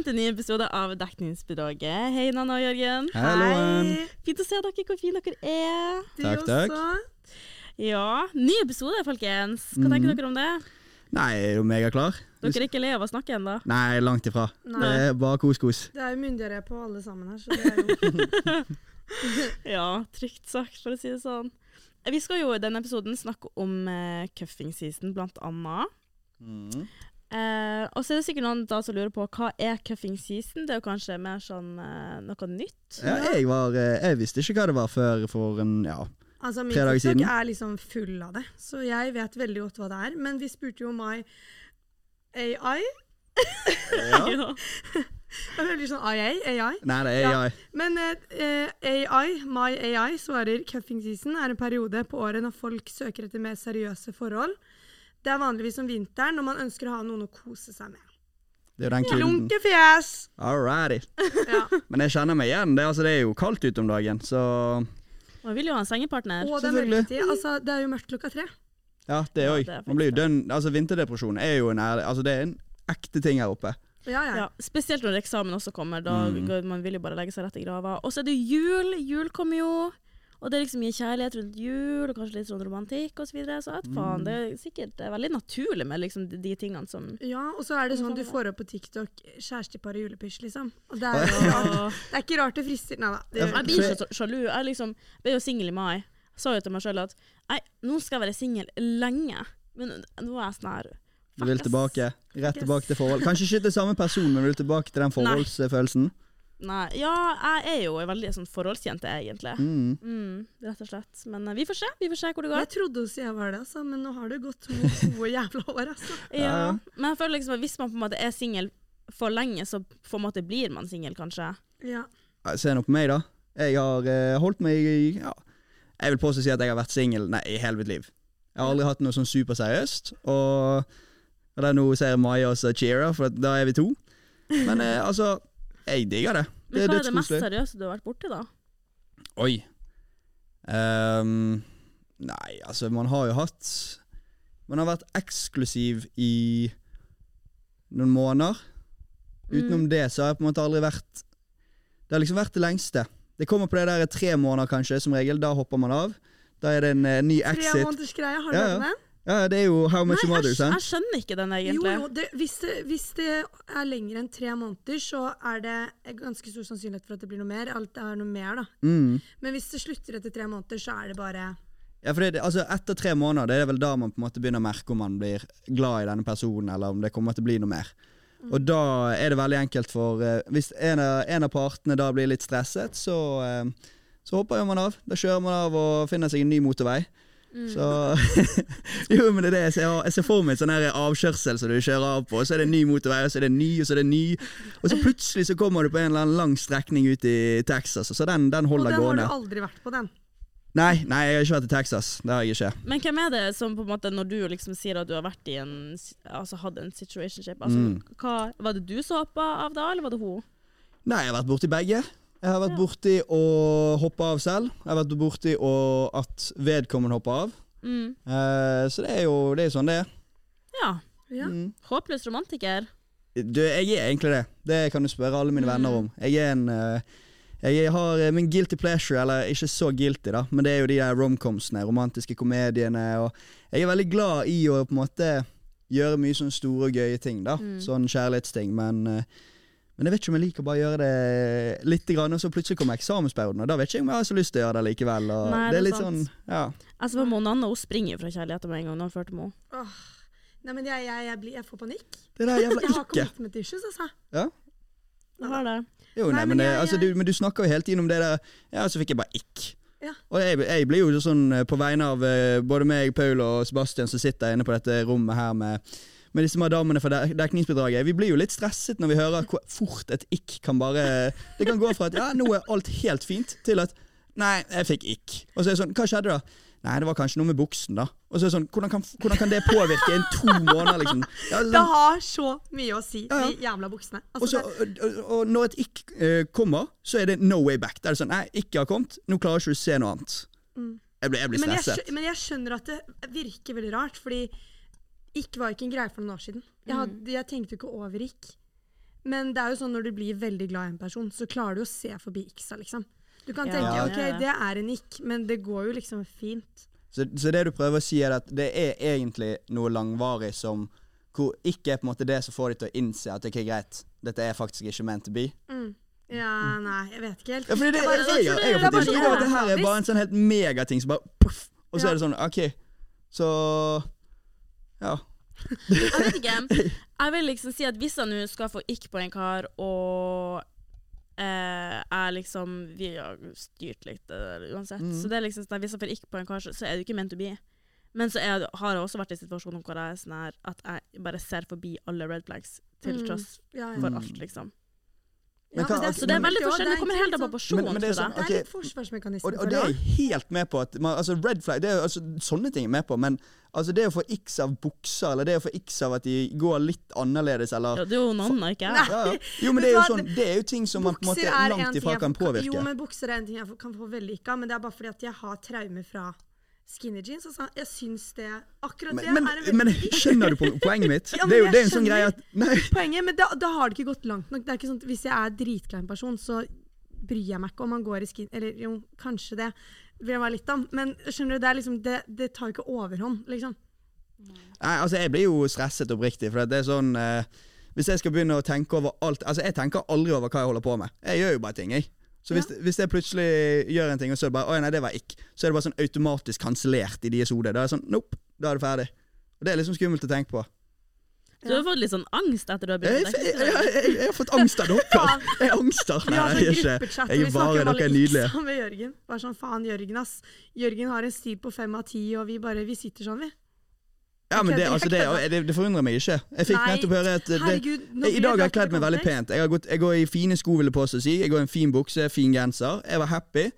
velkommen til en ny episode av Dekningsbidraget. Hei, Nanna og Jørgen. Hei. Fint å se dere, hvor fine dere er. Du Takk, takk. Ja, ny episode, folkens. Hva Mhm. tenker dere om det? Nei, er jo megaklar? Dere er ikke lei av å snakke ennå? Nei, langt ifra. Nei. Det er bare kos-kos. Det er jo myndigere på alle sammen her, så det er jo Ja, trygt sagt, for å si det sånn. Vi skal jo i denne episoden snakke om uh, cuffing season, blant annet. Mm. Eh, og så er det sikkert noen da som lurer på hva er cuffing season. Det er jo kanskje mer sånn eh, noe nytt. Ja, jeg, var, eh, jeg visste ikke hva det var før for en ja. Altså, min Tre dager TikTok er liksom full av det, så jeg vet veldig godt hva det er. Men vi spurte jo My AI. ja. Jeg føler sånn AI, AI. Nei, det er Ja. Men eh, AI, My AI, svarer cuffing season er en periode på året når folk søker etter mer seriøse forhold. Det er vanligvis om vinteren når man ønsker å ha noen å kose seg med. Det er jo den kulden. Lunkefjes! Alrighty. Ja. Men jeg kjenner meg igjen. Det, altså, det er jo kaldt ute om dagen, så Man vil jo ha en sengepartner. Og det er mørketid. Altså, det er jo mørkt klokka tre. ja, det òg. Ja, Man blir jo dønn Altså, vinterdepresjon er jo en ærlig Altså, det er en ekte ting her oppe. Ja, ja. Ja, spesielt når eksamen også kommer. Da Mm. Man vil jo bare legge seg rett i grava. Og så er det jul. Jul kommer jo. Og det er liksom mye kjærlighet rundt jul, og kanskje litt sånn romantikk osv. Så, videre. så Mm. faen, det er sikkert det er veldig naturlig med liksom de, de tingene som Ja, og så er det sånn du får opp på TikTok kjærestepar og julepysj, liksom. Og det er jo det er ikke rart det frister. Nei da. Det Jeg blir så sjalu. Jeg liksom, ble jo singel i mai. Jeg sa jo til meg sjøl at nei, nå skal jeg være singel lenge. Men nå er jeg sånn her Du vil tilbake. Rett tilbake til forhold. Kanskje ikke til samme person, men vil tilbake til den forholdsfølelsen. Nei, ja, jeg er jo en veldig sånn forholdsjente, egentlig. Mm. Mm, rett og slett. Men uh, vi får se. Vi får se hvor det går. Jeg trodde også jeg var det, altså, men nå har det gått to gode jævla år. Altså. Ja. Men jeg føler liksom at hvis man på en måte er singel for lenge, så på en måte blir man singel, kanskje. Ja. Se nå på meg, da. Jeg har eh, holdt meg i ja. Jeg vil påstå si at jeg har vært singel i hele mitt liv. Jeg har aldri hatt noe sånn superseriøst. Og, og det er nå ser jeg Maja også cheerer, for da er vi to. Men eh, altså, jeg digger det. Det Men hva er det mest dødskoselig. seriøse du har vært borti, da? Oi. Ehm, nei, altså, man har jo hatt Man har vært eksklusiv i noen måneder. Utenom Mm. det så har jeg på en måte aldri vært Det har liksom vært det lengste. Det kommer på det der tre måneder, kanskje, som regel. Da hopper man av. Da er det en eh, ny Tre exit. måneders greie, har du Ja, hørt ja. om den? Ja, det er jo How Much Nei, You Mother, jeg, jeg skjønner ikke den, egentlig. jo, det, hvis, det, hvis det er lenger enn tre måneder, så er det ganske stor sannsynlighet for at det blir noe mer. Alt er noe mer, da. Mm. Men hvis det slutter etter tre måneder, så er det bare Ja, for det, altså Etter tre måneder det er vel da man på en måte begynner å merke om man blir glad i denne personen, eller om det kommer til å bli noe mer. Og da er det veldig enkelt for eh, Hvis en av, en av partene da blir litt stresset, så, eh, så hopper man av. Da kjører man av og finner seg en ny motorvei. Mm. Så Jo, men det er det jeg ser, jeg ser for meg en sånn her avkjørsel som du kjører av på, og så er det en ny motorvei, og så er det en ny, og så er det en ny. Og så plutselig så kommer du på en eller annen lang strekning ut i Texas, så den, den Og den gående. har du aldri vært på, den. Nei, nei, jeg har ikke vært i Texas. Det har jeg ikke. Men hvem er det som på en måte, når du liksom sier at du har vært i en Altså hatt en situationship, altså, Mm. hva, var det du som hoppa av da, eller var det hun? Nei, jeg har vært borti begge. Jeg har vært borti å hoppe av selv. Jeg har vært borti å, at vedkommende hopper av. Mm. Eh, så det er jo det er sånn det er. Ja. Ja. Mm. Håpløs romantiker. Du, jeg er egentlig det. Det kan du spørre alle mine Mm. venner om. Jeg er en eh, Jeg har eh, min guilty pleasure, eller ikke så guilty, da, men det er jo de der romcomsene, romantiske komediene, og jeg er veldig glad i å på en måte gjøre mye sånne store og gøye ting, da. Mm. Sånn kjærlighetsting, men eh, men jeg vet ikke om jeg liker å bare gjøre det litt, grann, og så plutselig kommer eksamensperioden, og da vet ikke jeg om jeg har så lyst til å gjøre det likevel. Og Nei, det det er litt sant. sånn, ja. Altså, for Monanne hun springer fra kjærligheten med en gang hun førte med henne. Åh. Nei, men jeg, jeg, jeg, blir, jeg får panikk. Det der jævla ikke. Jeg har kommet commitment issues, altså. Ja? Hun har det. Jo, Nei, nei, men det, jeg- altså, du, men du snakker jo hele tiden om det der Ja, så fikk jeg bare ikk. Ja. Og jeg, jeg blir jo sånn eh, på vegne av eh, både meg, Paul og Sebastian som sitter inne på dette rommet her med med disse madammene for dek- dekningsbidraget. Vi blir jo litt stresset når vi hører hvor fort et ikk kan bare Det kan gå fra at ja, nå er alt helt fint, til at nei, jeg fikk ikk. Og så er det sånn, hva skjedde da? Nei, det var kanskje noe med buksen, da. Og så er det sånn, hvordan kan, hvordan kan det påvirke en to måneder, liksom? Ja, Det sånn, har så mye å si, de jævla buksene. Altså, så, og, og, når et ikk uh, kommer, så er det no way back. Da er det sånn, nei, ikke har kommet, nå klarer ikke du å se noe annet. Mm. Jeg blir, jeg blir men, jeg, stresset. men jeg skjønner at det virker veldig rart, fordi ikk var ikke en greie for noen år siden. Jeg, Mm. hadde, jeg tenkte jo ikke over ikk. Men det er jo sånn når du blir veldig glad i en person, så klarer du å se forbi x-a, liksom. Du kan Ja, tenke ok, ja, ja. det er en ikk, men det går jo liksom fint. Så, så det du prøver å si, er at det er egentlig noe langvarig som hvor ikke er på en måte det som får de til å innse at det ikke er greit, dette er faktisk ikke meant to be. Mm. Ja, nei, jeg vet ikke helt. Ja, fordi det, Jeg jeg, jeg, jeg, har fått inntrykk av at det her er bare en sånn helt megating som bare poff, og så er det sånn OK, så Ja. Jeg vet ikke. Jeg vil liksom si at hvis jeg nå skal få ikk på en kar, og eh, jeg liksom Vi har styrt litt eh, uansett. Mm. Så det er liksom sånn at hvis jeg får ikk på en kar, så, så er det ikke meant to be. Men så er, har jeg også vært i situasjoner hvor jeg er sånn her at jeg bare ser forbi alle red flags, til Mm. tross Ja, ja. for Mm. alt, liksom. Men Ja, hva- men Så det er veldig forskjellig. Det kommer helt an på personen, Men- det er sånn- sånn- Det er litt forsvarsmekanisme Og, og det er jeg helt med på. At altså Red flag, det er, altså, sånne ting er jeg med på, men altså, det å få x av bukser, eller det å få x av at de går litt annerledes, eller Ja, det er jo noen, ikke jeg. Ja, ja. Jo, men det er jo sånn Det er jo ting som man på en måte langt ifra kan påvirke. Jo, men bukser er en ting jeg kan få av, men det er bare fordi at jeg har traumer fra skinny jeans. Altså, jeg syns det Akkurat det Men, men, er en veldig men skjønner du po- poenget mitt? Ja, det er jo det er en sånn greie at Nei. poenget, men da, da har det ikke gått langt nok. Det er ikke sånn at Hvis jeg er dritklein person, så bryr jeg meg ikke om han går i skin... Eller jo, kanskje det vil jeg være litt om, men skjønner du, det, liksom, det, det tar jo ikke overhånd, liksom. Nei, altså Jeg blir jo stresset oppriktig. For det er sånn eh, Hvis jeg skal begynne å tenke over alt Altså Jeg tenker aldri over hva jeg holder på med. Jeg gjør jo bare ting, jeg. Så hvis, hvis jeg plutselig gjør en ting, og så bare Å nei, det var ikke', Så er det bare sånn automatisk kansellert i deres hode. Da er det sånn Nope, da er det ferdig. Og Det er liksom skummelt å tenke på. Ja. du har fått litt sånn angst etter du har Jeg, begynt jeg, å jeg, dekke jeg, jeg har fått angst av dere! Jeg angster. Nei, jeg sånn er ikke Jeg er vi bare Dere er nydelige. iksa med Jørgen. Bare sånn, faen Jørgen, ass. Jørgen har en stil på fem av ti, og vi bare Vi sitter sånn, vi. Ja, men det, altså, det, det, det forundrer meg ikke. Jeg fikk Nei, nettopp høre at det, Herregud. I dag har jeg kledd meg veldig pent. Jeg, har gått, jeg går i fine sko, vil jeg påstå si. Jeg går i en fin bukse, fin genser. Jeg var happy.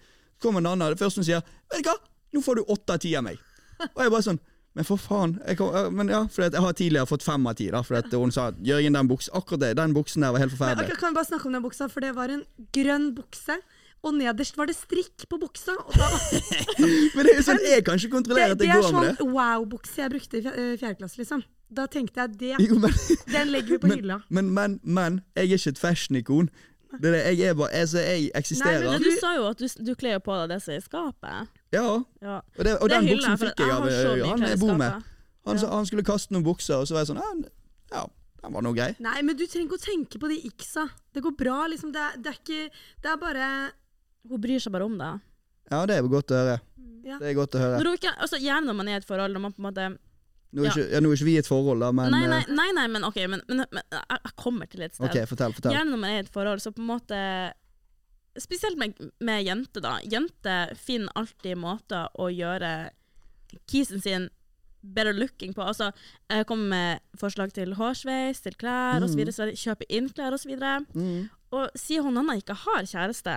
Kommer en annen, det første hun sier 'Vet du hva, nå får du åtte av ti av meg'. Og jeg bare sånn Men for faen. Jeg, kom, men ja, for jeg har tidligere fått fem av ti. For hun sa 'Jørgen, den buksen akkurat det, den buksen der var helt Men, forferdelig'. kan vi bare snakke om den buksa, for det var en grønn bukse. Og nederst var det strikk på buksa. Og da, Men det er jo sånn, jeg kan ikke kontrollere at det jeg går med det. Det er sånn wow-bukse jeg brukte i eh, fjerde klasse, liksom. Da tenkte jeg det, Jo, men, den legger vi på men, hylla. men, men, men jeg er ikke et fashion-ikon. Det er det, jeg er bare, altså, jeg eksisterer. Nei, Men du sa jo at du, du kler på deg det som er i skapet. Ja, Ja. og, det, og Det den buksen fikk jeg av eh, han jeg bor med. Han, Ja. han skulle kaste noen bukser, og så var jeg sånn Ja, den var nå grei. Nei, men du trenger ikke å tenke på de x-a. Det går bra, liksom. Det er, det er ikke Det er bare Hun bryr seg bare om deg. Ja, det er godt å høre. Ja. Det er godt å høre. Når hun ikke, altså, gjerne når man er i et forhold, når man på en måte Nå er Ja. ikke, ja, nå er ikke vi i et forhold, da, men Nei, nei, eh, nei, nei men OK, men, men, men jeg, kommer til et sted. OK, fortell. fortell. Gjerne når man er i et forhold, så på en måte Spesielt med, med jenter, da. Jenter finner alltid måter å gjøre kisen sin better looking på. Altså, jeg kommer med forslag til hårsveis, til klær Mm. osv., så kjøpe inn klær osv. Mm. Og sier hun Nanna ikke har kjæreste,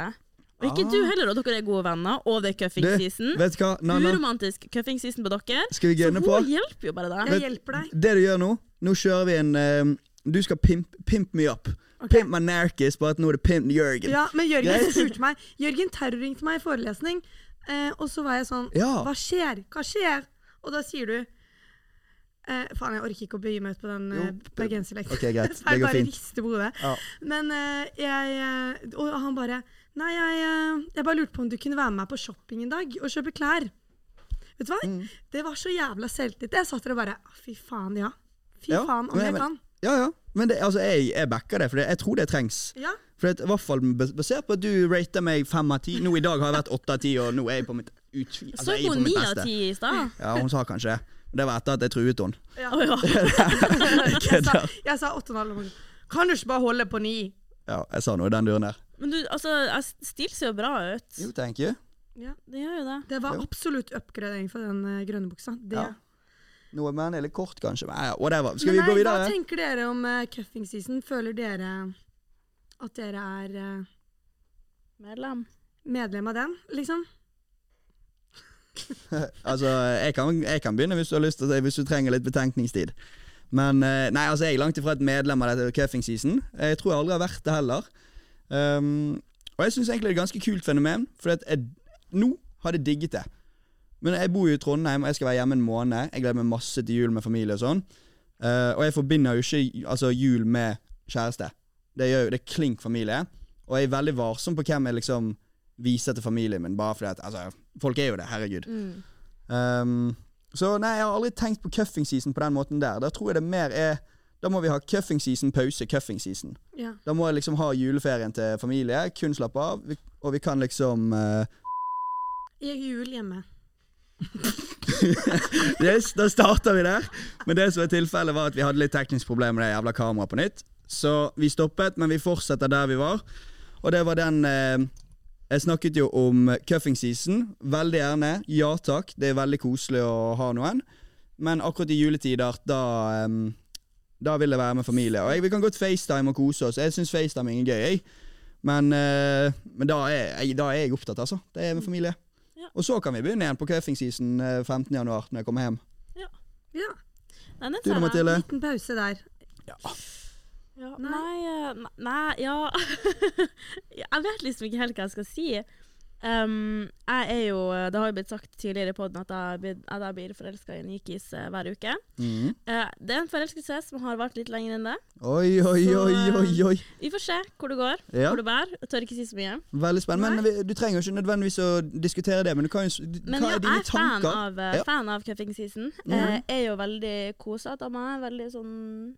og ikke Ah. du heller, og dere er gode venner, og det er cuffing Du, season Vet hva, Nanna? Uromantisk cuffing season på dere. Skal vi Så på? Så hun hjelper jo bare deg. Jeg hjelper deg. Det du gjør nå, nå kjører vi en uh, Du skal pimp, pimp me up. Okay. Pimp my narkis, bare at nå er det pimp Jørgen. Ja, men Jørgen spurte meg Jørgen terrorringte meg i forelesning, uh, og så var jeg sånn Ja. Hva skjer? Hva skjer? Og da sier du eh, Faen, jeg orker ikke å begi meg ut på den Jo, eh, bergenserlekten. Okay, greit. Jeg bare rister på hodet. Ja. Men eh, jeg eh, Og han bare Nei, jeg, eh, jeg bare lurte på om du kunne være med meg på shopping en dag og kjøpe klær. Vet du hva? Mm. Det var så jævla selvtillit. Jeg satt der og bare Fy faen, ja. Fy Ja, faen, om men- jeg men- kan. Ja, ja. Men det, altså, jeg, jeg backer det, for jeg tror det trengs. Ja. For det, I hvert fall basert på at du rater meg fem av ti. Nå I dag har jeg vært åtte av ti, og nå er jeg på mitt utvi... Altså, Så hun ni av ti i stad? Ja, hun sa kanskje det. Det var etter at jeg truet henne. ja. Jeg, jeg sa åtte og en halv. Kan du ikke bare holde på ni? Ja, jeg sa noe i den duren der. Men du, altså, stil ser jo bra ut. Jo, thank you. Ja. Det gjør jo det. Det var Jo. absolutt oppgradering for den uh, grønne buksa. Det. Ja. Noe med den er kort, kanskje. Men ja, whatever. Skal Men vi gå videre? Hva tenker dere om uh, cuffing season? Føler dere at dere er uh, Medlem. medlem av den, liksom? altså, jeg kan, jeg kan begynne hvis du har lyst til det, hvis du trenger litt betenkningstid. Men uh, nei, altså, jeg er langt ifra et medlem av dette cuffing season. Jeg tror jeg aldri har vært det heller. Um, og jeg syns egentlig det er et ganske kult fenomen, for at jeg, nå har jeg digget det. Men jeg bor jo i Trondheim, og jeg skal være hjemme en måned. Jeg gleder meg masse til jul med familie og sånn. Uh, og jeg forbinder jo ikke altså, jul med kjæreste. Det, gjør, jo- det er klink familie. Og jeg er veldig varsom på hvem jeg liksom viser til familien min, bare fordi at altså, folk er jo det, herregud. Mm. Um, så nei, jeg har aldri tenkt på cuffing season på den måten der. Da tror jeg det mer er Da må vi ha cuffing season, pause, cuffing season. Ja. Da må jeg liksom ha juleferien til familie, kun slappe av, og vi kan liksom uh, Jeg jul hjemme. Yes, da starter vi der. Men det som er tilfellet var at vi hadde litt teknisk problem med det jævla kameraet på nytt. Så vi stoppet, men vi fortsetter der vi var. Og det var den eh, Jeg snakket jo om cuffing season. Veldig gjerne. Ja takk. Det er veldig koselig å ha noen. Men akkurat i juletider, da eh, Da vil jeg være med familie. Og jeg, vi kan godt FaceTime og kose oss. Jeg syns FaceTiming er gøy, jeg. Men, eh, men da, er, jeg, da er jeg opptatt, altså. Det er med familie. Ja. Og så kan vi begynne igjen på cuffing season eh, 15. januar, når jeg kommer hjem. Ja. Nei, den tar jeg. en Liten pause der. Ja, Nei. nei, eh, nei, ja Jeg vet liksom ikke helt hva jeg skal si. Um, jeg er jo Det har jo blitt sagt tidligere i poden at, jeg at jeg blir forelska i en jikis kis eh, hver uke. Mm. Uh, det er en forelskelse som har vart litt lenger enn det. Oi, oi, Så, oi, oi, oi. Vi får se hvor det går, Ja. hvor det bærer. Jeg tør ikke si så mye. Veldig spennende. Men vi- du trenger jo ikke nødvendigvis å diskutere det, men du kan jo Men Hva ja, er jeg dine er fan tanker? av, eh, Ja. fan av cuffing season. Mm. Uh, er jo veldig kosete av meg. Veldig sånn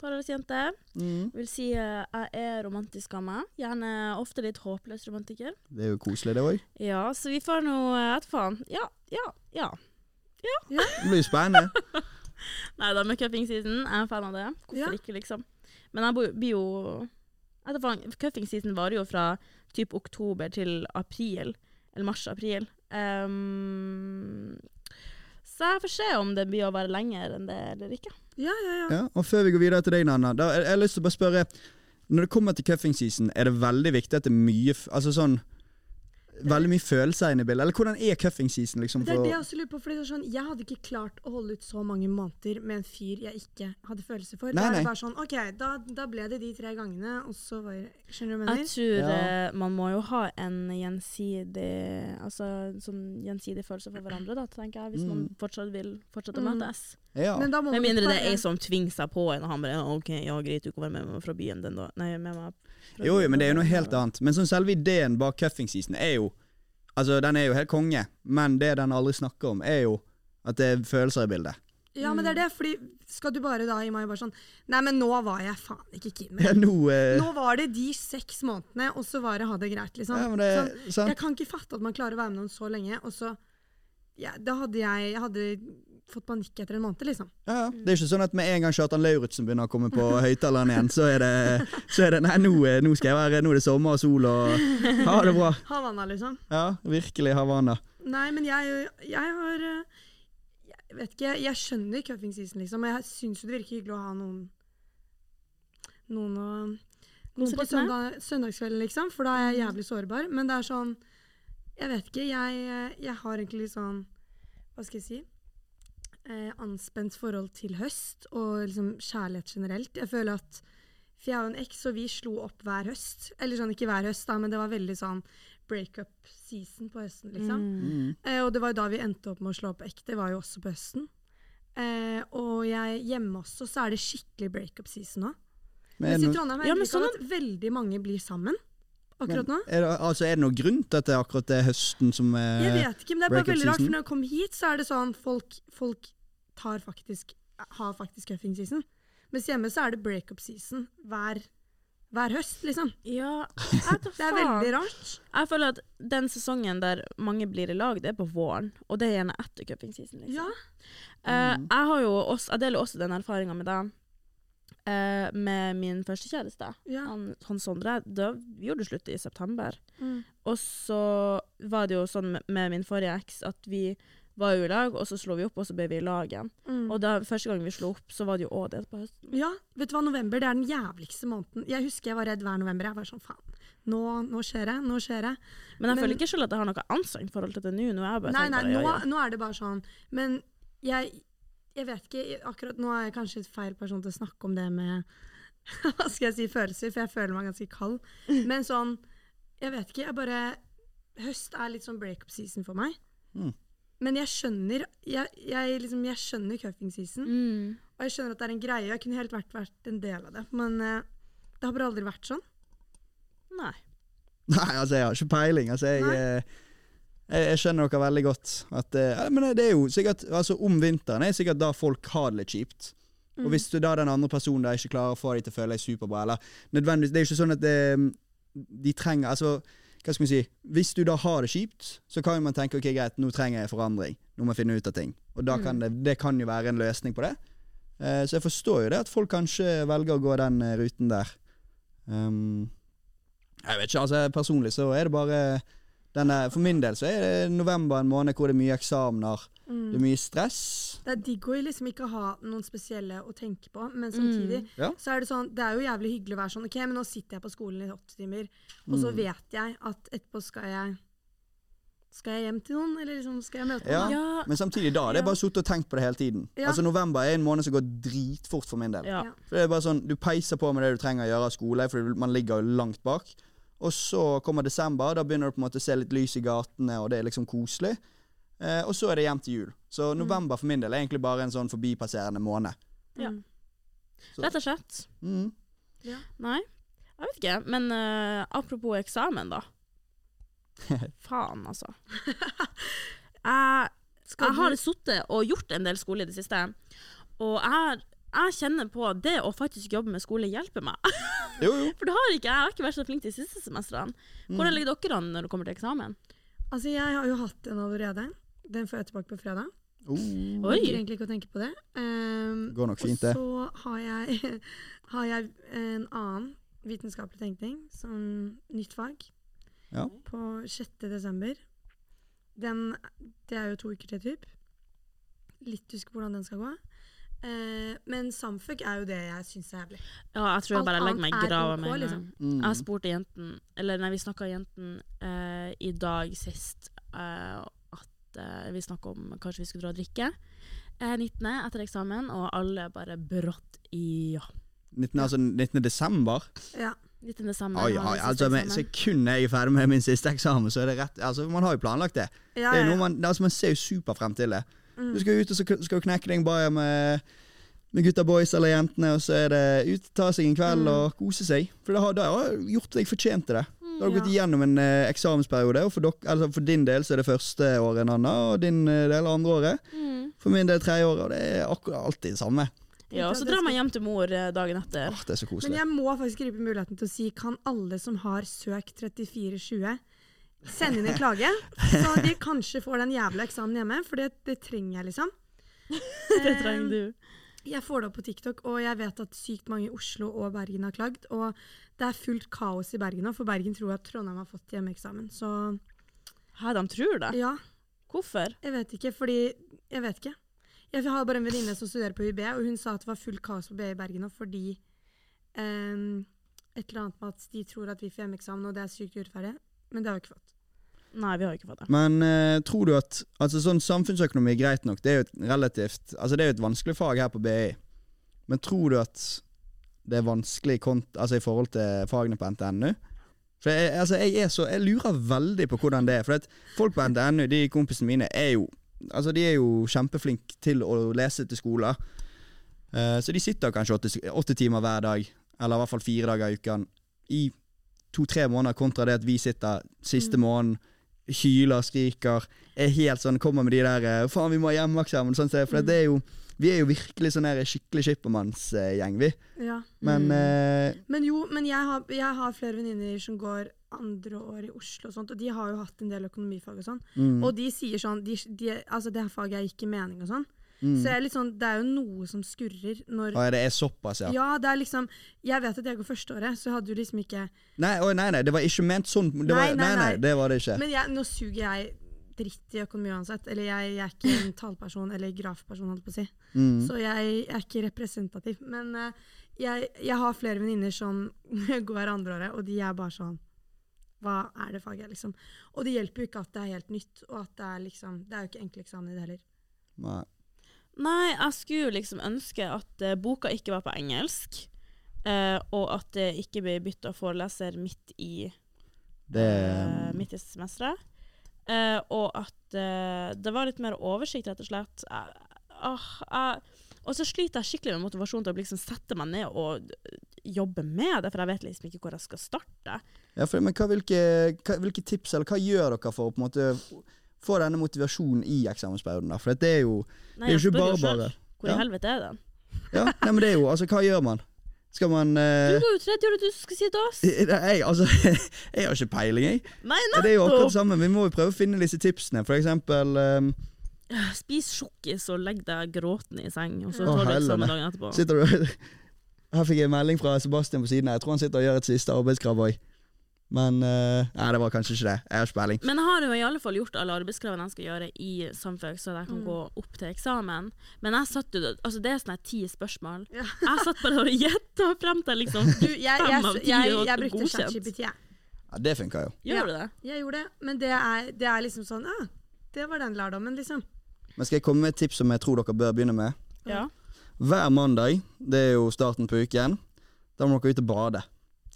forholdsjente. Mm. Vil si eh, jeg er romantisk av meg. Gjerne ofte litt håpløs romantiker. Det er jo koselig, det òg. Ja, så vi får nå et Vet faen. Ja, ja, ja. Det blir spennende. Nei da, med cuffing season. Jeg er fan av det. Hvorfor Ja. ikke, liksom. Men jeg bor- blir jo Vet Cuffing season varer jo fra typ oktober til april. Eller mars-april. Ehm, så jeg får se om det blir å være lenger enn det eller ikke. Ja, ja, ja. Ja, og før vi går videre til deg, Nanna, da jeg, jeg har lyst til å bare spørre Når det kommer til cuffing season, er det veldig viktig at det er mye Altså sånn Veldig mye følelser inne i bildet? Eller hvordan er cuffing season? liksom Det er det jeg også lurer på. Fordi det er sånn, Jeg hadde ikke klart å holde ut så mange måneder med en fyr jeg ikke hadde følelser for. Nei, da er det bare sånn, ok, da, da ble det de tre gangene, og så var det Skjønner du hva jeg mener? Jeg tror Ja. eh, man må jo ha en gjensidig Altså sånn gjensidig følelse for hverandre, da, tenker jeg, hvis man Mm. fortsatt vil fortsette å Mm. møtes. Ja. Men da må Med mindre det er ei som tvinger seg på en, og han bare OK, ja, greit, du kan være med meg fra byen den da. Nei, med meg fra Jo, jo, men det er jo noe helt annet. Men sånn selve ideen bak cuffing season er jo Altså, den er jo helt konge, men det den aldri snakker om, er jo at det er følelser i bildet. Ja, men det er det, fordi skal du bare da i meg bare sånn Nei, men nå var jeg faen ikke keen Ja, nå eh, Nå var det de seks månedene, og så var det ha det greit, liksom. ja, men det, Sånn, sant? jeg kan ikke fatte at man klarer å være med noen så lenge, og så ja, Da hadde jeg, jeg hadde fått panikk etter en måned, liksom. Ja, ja. Det er ikke sånn at med en gang Kjartan Lauritzen begynner å komme på høyttaleren igjen, så er det, så er det Nei, nå, eh, nå skal jeg være Nå er det sommer og sol og Ha det bra. Havanna, liksom. Ja, virkelig Havanna. Nei, men jeg, jeg har eh, Jeg vet ikke, jeg skjønner cuffing season, liksom. Og jeg syns jo det virker hyggelig å ha noen Noen å Noen på søndag, søndagskvelden, liksom, for da er jeg jævlig sårbar. Men det er sånn Jeg vet ikke. Jeg, jeg har egentlig litt sånn Hva skal jeg si? Eh, anspent forhold til høst og liksom kjærlighet generelt. Jeg føler at For jeg har jo en eks, og vi slo opp hver høst. Eller sånn, ikke hver høst, da, men det var veldig sånn breakup season på høsten, liksom. Mm. Mm. Eh, og det var jo da vi endte opp med å slå opp ekte, var jo også på høsten. Eh, og jeg, hjemme også så er det skikkelig breakup season nå. Men, Mens i er det Trondheim Ja, men sånn- at veldig mange blir sammen akkurat nå. men er det, altså, er det noen grunn til at det er akkurat det høsten som er Jeg vet ikke, men det er bare veldig rart, for når jeg kom hit, så er det sånn folk, folk tar faktisk, har faktisk cuffing season. Mens hjemme så er det breakup season hver, hver høst, liksom. Ja, Det er veldig rart. Jeg føler at den sesongen der mange blir i lag, det er på våren. Og det er gjerne etter cupping season. Liksom. Ja. Uh, jeg, har jo også, jeg deler også den erfaringa med deg. eh, med min første kjæreste. Ja. Han, han Sondre. Da gjorde det slutt i september. Mm. Og så var det jo sånn med, med min forrige eks at vi var jo i lag, og så slo vi opp, og så ble vi i lag igjen. Mm. Og da, første gang vi slo opp, så var det jo òg det på høsten. Ja, vet du hva, november det er den jævligste måneden. Jeg husker jeg var redd hver november. Jeg var sånn, faen, nå, nå skjer det, nå skjer det. Men jeg Men- føler ikke selv at jeg har noe anstrengt forhold til det nå. Nå er bare Nei, nei, nå, nå er det bare sånn. Men jeg, jeg vet ikke, akkurat nå er jeg kanskje feil person til å snakke om det med, hva skal jeg si, følelser, for jeg føler meg ganske kald. Men sånn, jeg vet ikke, jeg bare, høst er litt sånn breakup season for meg. Mm. Men jeg skjønner, jeg, jeg, liksom, jeg skjønner cuffing season. Mm. Og jeg skjønner at det er en greie. Jeg kunne helt vært, vært en del av det. Men uh, Det har bare aldri vært sånn. Nei. Nei, altså, jeg har ikke peiling. Altså, jeg, eh, jeg, jeg skjønner dere veldig godt. At, uh, men det er jo sikkert Altså, om vinteren er sikkert da folk har det litt kjipt. Mm. Og hvis du da den andre personen der ikke klarer å få dem til å føle deg superbra, eller nødvendigvis Det er jo ikke sånn at det, de trenger Altså, hva skal vi si Hvis du da har det kjipt, så kan man tenke ok, greit, nå trenger jeg forandring. Nå må jeg finne ut av ting. Og da kan det, det kan jo være en løsning på det. Eh, så jeg forstår jo det at folk kanskje velger å gå den eh, ruten der. Um, jeg vet ikke, altså Personlig så er det bare den der, For min del så er det november en måned hvor det er mye eksamener. Mm. Det er mye stress. Det er digg å liksom ikke ha noen spesielle å tenke på, men samtidig Ja. så er det sånn Det er jo jævlig hyggelig å være sånn OK, men nå sitter jeg på skolen i åtte timer, og så Mm. vet jeg at etterpå skal jeg Skal jeg hjem til noen, eller liksom skal jeg møte Ja. noen? Ja. Men samtidig da, det er bare sittet og tenkt på det hele tiden. Ja. Altså November er en måned som går dritfort for min del. For det er bare sånn, Du peiser på med det du trenger å gjøre av skole, for man ligger jo langt bak. Og så kommer desember, da begynner du på en måte å se litt lys i gatene, og det er liksom koselig. Eh, og så er det hjem til jul. Så november for min del er egentlig bare en sånn forbipasserende måned. Ja. Mm. Så- Rett og slett. Mm. Nei, jeg vet ikke. Men uh, apropos eksamen, da. Faen, altså. Jeg, jeg har sittet og gjort en del skole i det siste, og jeg, jeg kjenner på at det å faktisk jobbe med skole hjelper meg. Jo, jo. For det har ikke, jeg har ikke vært så flink de siste semestrene. Mm. Hvordan ligger dere an når det kommer til eksamen? Altså, jeg har jo hatt en allerede. Den får jeg tilbake på fredag. Oh. Oi. Jeg egentlig ikke å tenke på det. Um, Går nok fint, det. Og så har jeg, har jeg en annen vitenskapelig tenkning som nytt fag Ja. på 6. desember. Den, det er jo to uker til, typ. Litt husk hvordan den skal gå. Eh, men Samfuck er jo det jeg syns er jævlig. Ja, jeg tror jeg bare legger meg i grava med en gang. liksom. Mm. Jeg spurte jenten, eller nei, vi snakka jenten eh, i dag sist eh, at eh, vi snakka om kanskje vi skulle dra og drikke. Eh, 19. etter eksamen, og alle bare brått i ja. 19, altså 19. desember? Ja. 19. desember. Oi, oi, altså, med sekundet jeg er ferdig med min siste eksamen, så er det rett Altså, Man har jo planlagt det. Ja, det er ja, noe man, altså, man ser jo super frem til det. Mm. Du skal ut og så skal du knekke deg bare med, med gutta boys eller jentene, og så er det ut, ta seg en kveld Mm. og kose seg. For da har da har gjort deg fortjent til det. Da har du Ja. gått igjennom en eh, eksamensperiode, og for, dok, altså for din del så er det første året en annen, og din eh, del andre året. Mm. For min del tredje året, og det er akkurat alltid det samme. Ja, og så drar man hjem til mor eh, dagen etter. Ah, det er så koselig. Men jeg må faktisk gripe muligheten til å si kan alle som har søkt 3420, sende inn en klage? Så de kanskje får den jævla eksamen hjemme, for det, det trenger jeg, liksom. Det trenger du. Jeg får det opp på TikTok, og jeg vet at sykt mange i Oslo og Bergen har klagd. Og det er fullt kaos i Bergen nå, for Bergen tror at Trondheim har fått hjemmeeksamen. Så Hæ, de tror det? ja, Hvorfor? jeg vet ikke, fordi Jeg vet ikke. Jeg har bare en venninne som studerer på UB, og hun sa at det var fullt kaos på BI i Bergen nå fordi um, et eller annet med at de tror at vi får hjemmeeksamen, og det er sykt urettferdig. Men det har vi ikke fått. Nei, vi har ikke fått det. Men eh, tror du at altså sånn Samfunnsøkonomi er greit nok, det er jo et relativt Altså det er jo et vanskelig fag her på BI. Men tror du at det er vanskelig kont altså i forhold til fagene på NTNU? For jeg, altså jeg, er så, jeg lurer veldig på hvordan det er. For at folk på NTNU, de kompisene mine, er jo Altså de er jo kjempeflinke til å lese til skoler. Eh, så de sitter kanskje åtte, åtte timer hver dag, eller i hvert fall fire dager i uken, i to-tre måneder, kontra det at vi sitter siste Mm. måneden hyler, skriker, er helt sånn, kommer med de der eh, 'faen, vi må ha hjemmeeksamen', sånn, så- for Mm. det er jo vi er jo virkelig sånn her skikkelig skippermannsgjeng, vi. Ja. Men Mm. eh, Men jo, men jeg har, jeg har flere venninner som går andre år i Oslo og sånt, og de har jo hatt en del økonomifag og sånn. mm, Og de sier sånn de, de, Altså, det faget er ikke mening og sånn. Mm. Så jeg er sånn, det er jo noe som skurrer når ah, ja, det er såpass, ja. Ja, det er liksom Jeg vet at jeg går førsteåret, så hadde du liksom ikke Nei, å, nei, nei, det var ikke ment sånn. Det var, Nei, nei, nei, nei, det var det ikke. Men jeg, nå suger jeg dritt i økonomi uansett. Eller jeg, jeg er ikke en tallperson eller grafperson, holdt på å si. Mm. Så jeg er ikke representativ. Men uh, jeg, jeg har flere venninner som går andreåret, og de er bare sånn Hva er det faget, liksom? Og det hjelper jo ikke at det er helt nytt, og at det er liksom Det er jo ikke enkle eksamener i det heller. Nei. Nei, jeg skulle liksom ønske at uh, boka ikke var på engelsk, uh, og at det ikke ble bytta foreleser midt i, Det Uh, midt i semesteret. Og at det var litt mer oversikt, rett og slett. Jeg- og så sliter jeg skikkelig med motivasjon til å liksom sette meg ned og jobbe med det, for jeg vet liksom ikke hvor jeg skal starte. Ja, for, men hva, hvilke, hva, hvilke tips eller hva gjør dere for å på en måte få denne motivasjonen i eksamensperioden? For det er jo Nei, Det er jo ikke bare bare. Hvor Ja. i helvete er den? Ja, nei, men det er jo Altså, hva gjør man? Skal man Du eh, går jo tredje året, du skal si til oss. jeg, altså, jeg har ikke peiling, jeg. Nei, Det er jo akkurat det samme. Vi må jo prøve å finne disse tipsene. For eksempel um... Spis sjokkis og legg deg gråtende i seng, og så tar du eksamen dagen etterpå. Sitter du Her fikk jeg en melding fra Sebastian på siden. Jeg tror han sitter og gjør et siste arbeidskrav òg. Men uh, Nei, det var kanskje ikke det. Jeg har ikke peiling. Men har jo i alle fall gjort alle arbeidskravene jeg skal gjøre i samfunn, så jeg kan Mm. gå opp til eksamen. Men jeg satt jo Altså, det er sånn her ti spørsmål. Ja. Jeg satt bare og gjetta frem til liksom Du, jeg, jeg, Fem av ti jeg, og brukte godkjent. ChatGPT, jeg. Ja, Det funka jo. Gjør Ja. du det? Jeg gjorde det, men det er, det er liksom sånn ah, Det var den lærdommen, liksom. Men skal jeg komme med et tips som jeg tror dere bør begynne med? Ja. Hver mandag, det er jo starten på uken, da må dere ut og bade.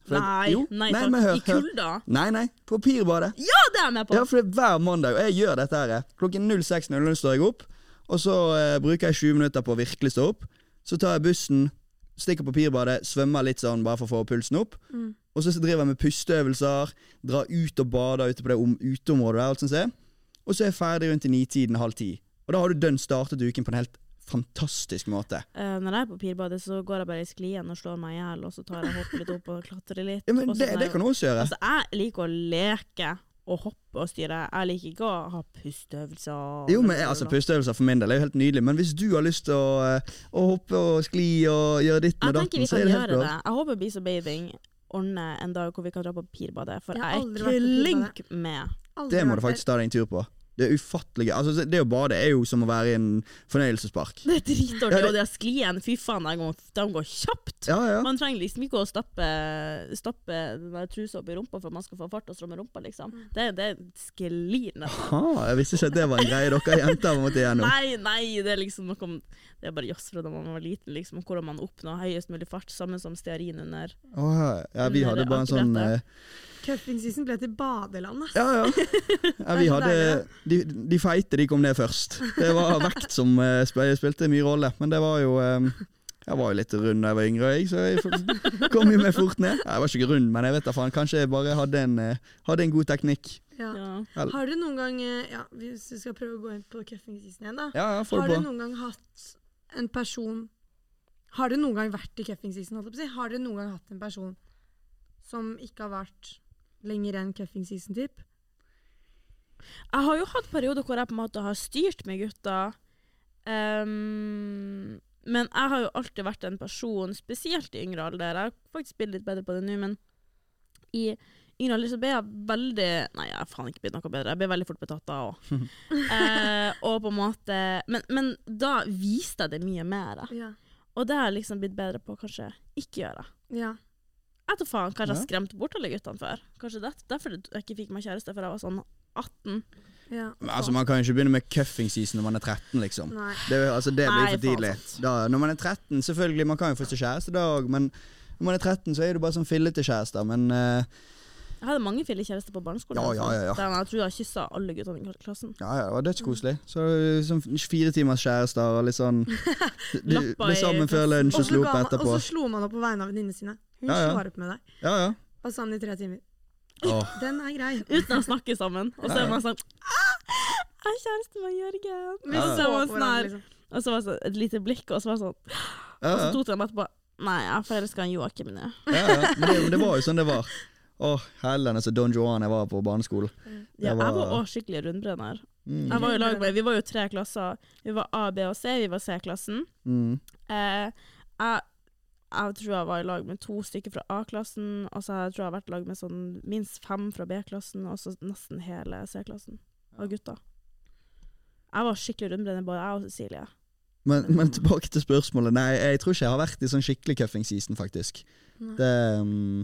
For Nei, jo, nei, nei, takk. hør, I kulda? Nei, nei, på Pirbadet. Ja, det er jeg med på! Ja, for det er hver mandag, og jeg gjør dette her. Klokken 06.00 står jeg opp, og så eh, bruker jeg 20 minutter på å virkelig stå opp. Så tar jeg bussen, stikker på Pirbadet, svømmer litt sånn bare for å få pulsen opp. Mm. Og så driver jeg med pusteøvelser, drar ut og bader ute på det om, uteområdet der, alt ser. Og så er jeg ferdig rundt i nitiden, halv ti. Og da har du dønn startet uken på en helt fantastisk måte. Uh, når jeg er på pirbadet, så går jeg bare i sklien og slår meg i hjel, og så tar jeg hopper litt opp og klatrer litt. Ja, men det, sånn det kan du også gjøre. Altså, jeg liker å leke og hoppe og styre. Jeg liker ikke å ha pusteøvelser. Jo, men altså Pusteøvelser for min del er jo helt nydelig, men hvis du har lyst til å, eh, å hoppe og skli og gjøre ditt med datten, så er det helt bra. det. Jeg håper Bees og Bathing ordner en dag hvor vi kan dra på pirbadet, for Jeg jeg er klink med. Aldri Det må du faktisk ta deg en tur på. Det er ufattelig gøy. Altså, det å bade er jo som å være i en fornøyelsespark. Det er dritdårlig, Ja, det- og de skliene, fy faen, de går, de går kjapt. Ja, ja. Man trenger liksom ikke å stappe, stappe trusa opp i rumpa for at man skal få fart og strømme rumpa, liksom. Det, det sklir nesten. Jeg visste ikke at det var en greie dere jenter måtte igjennom. Nei, nei, det er liksom noe om Det er bare jazz fra da man var liten, liksom, og hvordan man oppnår høyest mulig fart, samme som stearin under. Åh, ja, vi hadde bare en sånn Cuffingseason ble til badeland, ass. Ja, ja. ja vi hadde de, de feite de kom ned først. Det var vekt som eh, spilte mye rolle, men det var jo eh, Jeg var jo litt rund da jeg var yngre, jeg, så jeg kom jo meg fort ned. Jeg var ikke rund, men jeg vet da faen. Kanskje jeg bare hadde en, eh, hadde en god teknikk. Ja. Ja. Har dere noen gang ja, Hvis vi skal prøve å gå inn på cuffingseason igjen, da. Ja, ja, får Har dere noen gang hatt en person Har dere noen gang vært i cuffingseason, holdt jeg på å si? Har dere noen gang hatt en person som ikke har vært lenger enn cuffingseason-typ? Jeg har jo hatt perioder hvor jeg på en måte har styrt med gutta. Um, men jeg har jo alltid vært en person, spesielt i yngre alder Jeg har faktisk blitt litt bedre på det nå, men i yngre alder så ble jeg veldig Nei, jeg har faen ikke blitt noe bedre. Jeg ble veldig fort betatt da òg. eh, og på en måte men, men da viste jeg det mye mer. Ja. Og det har jeg liksom blitt bedre på å kanskje ikke gjøre. ja. Jeg vet faen, kanskje jeg skremte har skremt bort alle guttene før. Kanskje det, derfor jeg ikke fikk meg kjæreste før jeg var sånn 18. ja. Altså, man kan jo ikke begynne med cuffing season når man er 13, liksom. Nei. Det, er altså, det blir Nei, for tidlig. Da, når man er 13, selvfølgelig, man kan jo få seg kjæreste da òg, men når man er 13, så er det bare sånn fillete kjærester. Men uh, Jeg hadde mange fillekjærester på barneskolen. Ja, ja, ja, ja. Der jeg tror jeg kyssa alle guttene i klassen. ja, ja, det var dødskoselig. Så sånn fire timers kjærester og litt sånn Du i sammen før lunsj og slo opp etterpå. Og så slo man opp på vegne av venninnene sine. Hun Ja, ja. slår opp med deg. Ja, ja. Og sånn i tre timer. Åh. Den er grei. Uten å snakke sammen. Og så Ja, ja. er man sånn ah, Jeg er kjæreste med Jørgen. Ja, så er man sånn her. liksom. Og så var det sånn et lite blikk, og så var det sånn Ja, Og så to timer etterpå Nei, jeg forelska i Joakim nå. ja, ja. Men, det, det var jo sånn det var. Å, helene så Don Johan jeg var på barneskolen. Ja, var- jeg var òg skikkelig rundbrenner. Mm. Jeg var jo i lag med, Vi var jo tre klasser. Vi var A, B og C. Vi var C-klassen. Mm. Eh, jeg, jeg tror jeg var i lag med to stykker fra A-klassen, og så jeg tror jeg har vært i lag med sånn minst fem fra B-klassen, og så nesten hele C-klassen av gutter. Jeg var skikkelig rundbrenner, både jeg og Cecilie. Men, men tilbake til spørsmålet. Nei, jeg tror ikke jeg har vært i sånn skikkelig cuffing season, faktisk. Det, um,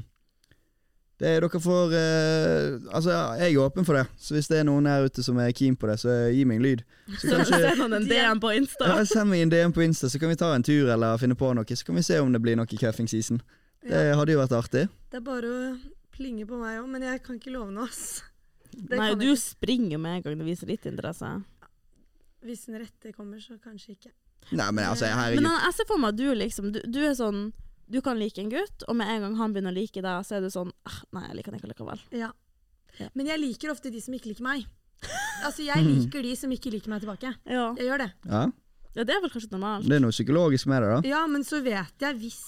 det er dere får eh, Altså, jeg er åpen for det. Så hvis det er noen her ute som er keen på det, så gi meg en lyd. Så kanskje send han en DM på Insta. ja, Send meg en DM på Insta, så kan vi ta en tur eller finne på noe. Så kan vi se om det blir noe cuffing season. Det Ja. hadde jo vært artig. Det er bare å plinge på meg òg, men jeg kan ikke love noe, ass. Det Nei, du springer med en gang du viser litt interesse. Hvis den rette kommer, så kanskje ikke. Nei, men altså, Men jeg ser for meg at du liksom Du, du er sånn du kan like en gutt, og med en gang han begynner å like deg, så er du sånn ah, Nei, jeg liker han ikke likevel. Ja. Ja. Men jeg liker ofte de som ikke liker meg. Altså, jeg liker de som ikke liker meg tilbake. Ja. Jeg gjør det. Ja, ja, det er vel kanskje normalt. Det er noe psykologisk med det, da. Ja, men så vet jeg hvis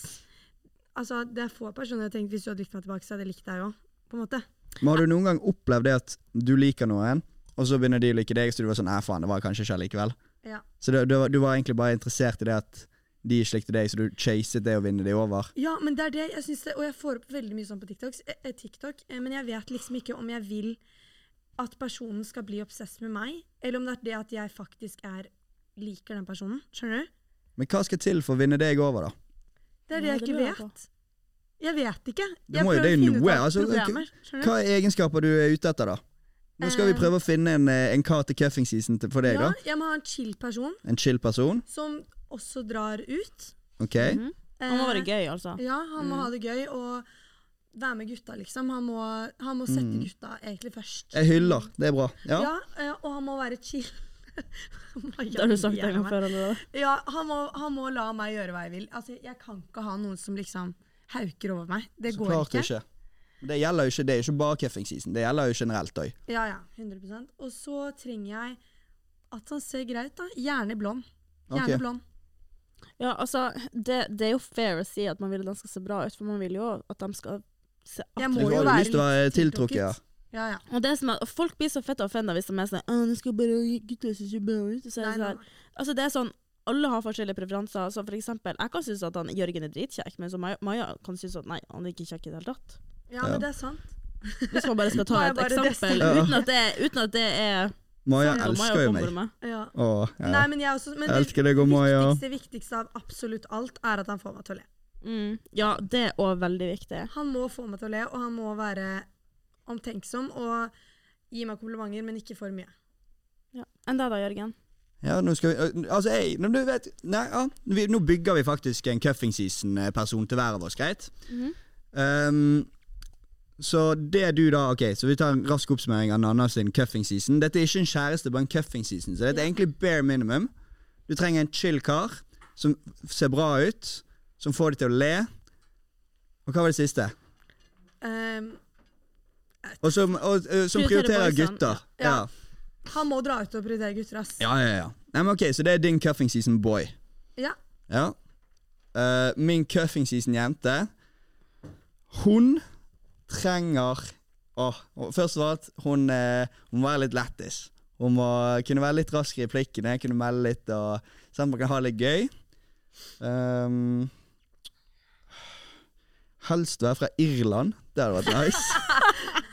Altså, det er få personer jeg har tenkt hvis du hadde likt meg tilbake, så hadde jeg likt deg òg. På en måte. Men har du noen gang opplevd det at du liker noen, og så begynner de å like deg, så du var sånn Nei, faen, det var kanskje ikke likevel. Ja. Så du, du, du var egentlig bare interessert i det at de er slik til deg, så du chaset det å vinne de over. Ja, men det er det jeg synes det, Og jeg får opp veldig mye sånn på TikToks, eh, eh, TikTok, eh, men jeg vet liksom ikke om jeg vil at personen skal bli obsess med meg, eller om det er det at jeg faktisk er liker den personen. Skjønner du? Men hva skal til for å vinne deg over, da? Det er det jeg ikke vet. Jeg vet ikke. Jeg prøver det er å finne noe, altså, problemer. Skjønner du? Hva er egenskaper du er ute etter, da? Nå skal vi prøve å finne en, en kar til cuffing season for deg, Ja, da. jeg må ha en chill person En chill person. som også drar ut. Ok? Mhm. Han må være gøy, altså. Ja, han må Mm. ha det gøy og være med gutta, liksom. Han må, han må sette Mm. gutta egentlig først. Jeg hyller. Det er bra. Ja. Ja, eh, og han må være chill. Det har du sagt en gang før allerede. Ja, han må, han må la meg gjøre hva jeg vil. Altså, jeg kan ikke ha noen som liksom hauker over meg. Det Så går klart ikke. ikke. Det gjelder jo ikke, det er ikke bare cuffing season, det gjelder jo generelt òg. Ja, ja, 100% Og så trenger jeg at han ser greit ut, da. Gjerne blond. Gjerne okay. blond. Ja, altså, det, det er jo fair å si at man vil at de skal se bra ut, for man vil jo at de skal se Jeg Du må jo være litt tiltrukket, ja. Ja, ja. Og det som er, og folk blir så fette offenda hvis de er sånn «Å, nå skal bare gutter se så bra ut. Så er det sånn, altså det er sånn, alle har forskjellige preferanser. Så for eksempel, jeg kan synes at han, Jørgen er dritkjekk, men så Maja, Maja kan synes at nei, han er ikke kjekk i det hele tatt. Ja, Ja. men det er sant. Hvis man bare skal ta et eksempel, uten at det, uten at det er Maja sånn elsker jo meg. Ja. Åh, ja. Nei, men jeg også Men Jeg det elsker deg og Maja. viktigste, viktigste av absolutt alt er at han får meg til å le. Mm. Ja, det er òg veldig viktig. Han må få meg til å le, og han må være omtenksom og gi meg komplimenter, men ikke for mye. Ja. Enn deg da, Jørgen? Ja, nå skal vi Altså, jeg nå, du vet, nei, ja, vi, Nå bygger vi faktisk en cuffing season-person til hver av oss, greit? Mhm. Um, så det du da Ok, så vi tar en rask oppsummering av Nanna sin cuffing season. Dette er ikke en kjæreste, bare en cuffing season. Så dette er egentlig bare minimum. Du trenger en chill kar som ser bra ut, som får deg til å le. Og hva var det siste? Um, Og som, og, øh, som Prioriterer prioriterer gutter. ja. Ja. han må dra ut og prioritere gutter, ass. Ja, ja, ja. Nei, men ok, Så det er din cuffing season boy. Ja. Ja. Uh, min cuffing season jente Hun trenger og Først av alt, hun, eh, hun må være litt lættis. Hun må kunne være litt raskere i plikkene, kunne melde litt og sånn at man kan ha det litt gøy. Um, helst være fra Irland. Det hadde vært nice.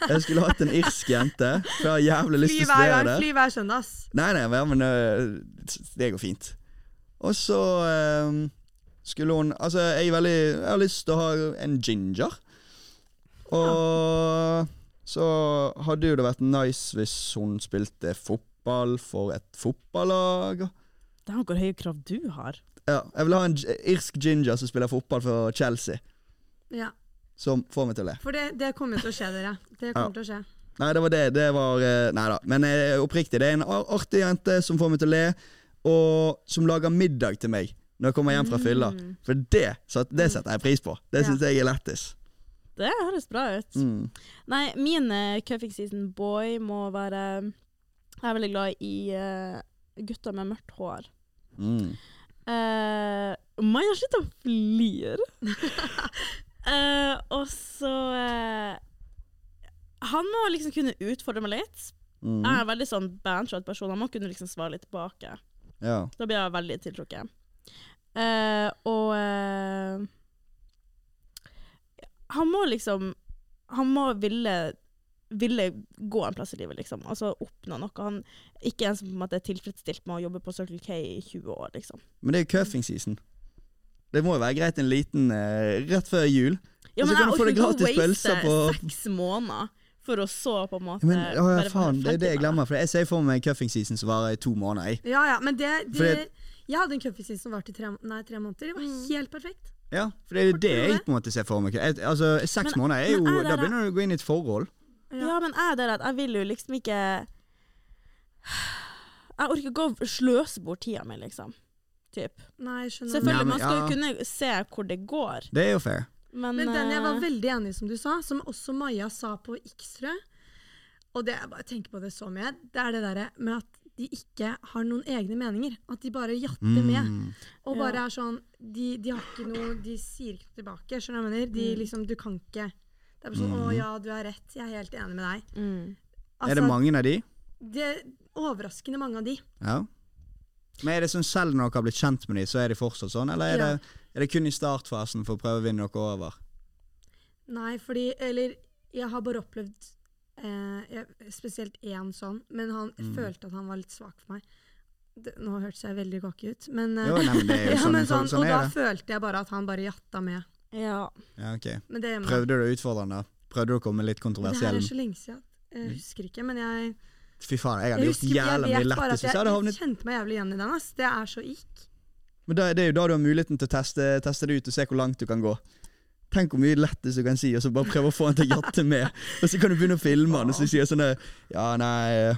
Jeg skulle hatt en irsk jente. For jeg har jævlig lyst til å studere det. fly hver søndag, ass. Nei, nei, men øh, det går fint. Og så um, skulle hun Altså, jeg, veldig, jeg har lyst til å ha en ginger. Og så hadde jo det vært nice hvis hun spilte fotball for et fotballag. Det er hvor høye krav du har. Ja, jeg vil ha en irsk ginger som spiller fotball for Chelsea. Ja. Som får meg til å le. For det, det kommer jo til å skje, dere. Det kommer til å skje. Nei, det var det. Det var eh, Nei da. Men eh, oppriktig, det er en artig jente som får meg til å le, og som lager middag til meg når jeg kommer hjem fra fylla. Mm. For det, det setter jeg pris på. Det Ja. syns jeg er lættis. Det høres bra ut. Mm. Nei, min uh, cuffing season boy må være Jeg er veldig glad i uh, gutter med mørkt hår. Mm. Uh, Maja, slutt å flire! uh, og så uh, Han må liksom kunne utfordre meg litt. Mm. Jeg er en veldig sånn bandshot person. Han må kunne liksom svare litt tilbake. Ja. Da blir jeg veldig tiltrukket. Uh, og eh, Han må liksom Han må ville ville gå en plass i livet, liksom. Altså oppnå noe. Han ikke en som på en måte er tilfredsstilt med å jobbe på Circle K i 20 år, liksom. Men det er jo cuffing season. Det må jo være greit en liten eh, rett før jul. Ja, men jeg orker ikke å waste på- seks måneder for å så på en måte Ja, men å, ja, bare faen, det er det jeg glemmer. For jeg ser for meg cuffing season som varer i to måneder. Jeg. Ja, ja, men det, det Fordi- Jeg hadde en cuffisist som varte i tre, nei, tre måneder. Det var Mm. helt perfekt. Ja, for det er det jeg på en måte ser for meg. Et, altså, Seks Men- måneder er jo er det Da begynner du å gå inn i et forhold. Ja, men er det at jeg vil jo liksom ikke Jeg orker ikke å sløse bort tida mi, liksom. typ. Nei. Selvfølgelig, Nei, men- man skal jo ja. kunne se hvor det går, Det er jo fair. men, Men den jeg var eh, veldig enig i, som du sa, som også Maja sa på X, tror jeg. Og det, jeg bare tenker på det så mye, det er det derre med at de ikke har noen egne meninger. At de bare jatter med. Mm. Og Ja. bare er sånn de, de har ikke noe De sier ikke noe tilbake. Skjønner du hva jeg mener? De Mm. liksom Du kan ikke Det er bare sånn Å ja, du har rett. Jeg er helt enig med deg. mm. Altså, er det mange av de? det er overraskende mange av de. Ja. Men er det sånn selv når dere har blitt kjent med de, så er de fortsatt sånn, eller er, Ja. det, er det kun i startfasen for å prøve å vinne dere over? Nei, fordi Eller jeg har bare opplevd eh, spesielt én sånn, men han Mm. følte at han var litt svak for meg. Det, nå hørtes jeg veldig cocky ut, men, Jo, nei, men det jo ja, sånn, sånn, Og da følte jeg bare at han bare jatta med. Ja. Ja, ok. Men det, Prøvde du å utfordre han da? Prøvde du å komme litt kontroversiell? det her er så lenge siden. Jeg husker ikke, men jeg, Fy faen, jeg hadde jeg, gjort husker, jævla mye at hvis jeg hadde havnet jeg kjente meg jævlig igjen i den. ass. Det er så ikk. Men da, det er jo da du har muligheten til å teste, teste det ut og se hvor langt du kan gå. Tenk hvor mye lettest du kan si, og så bare prøve å få han til å jatte med. Og så kan du begynne å filme han, og så sier sånn Ja, nei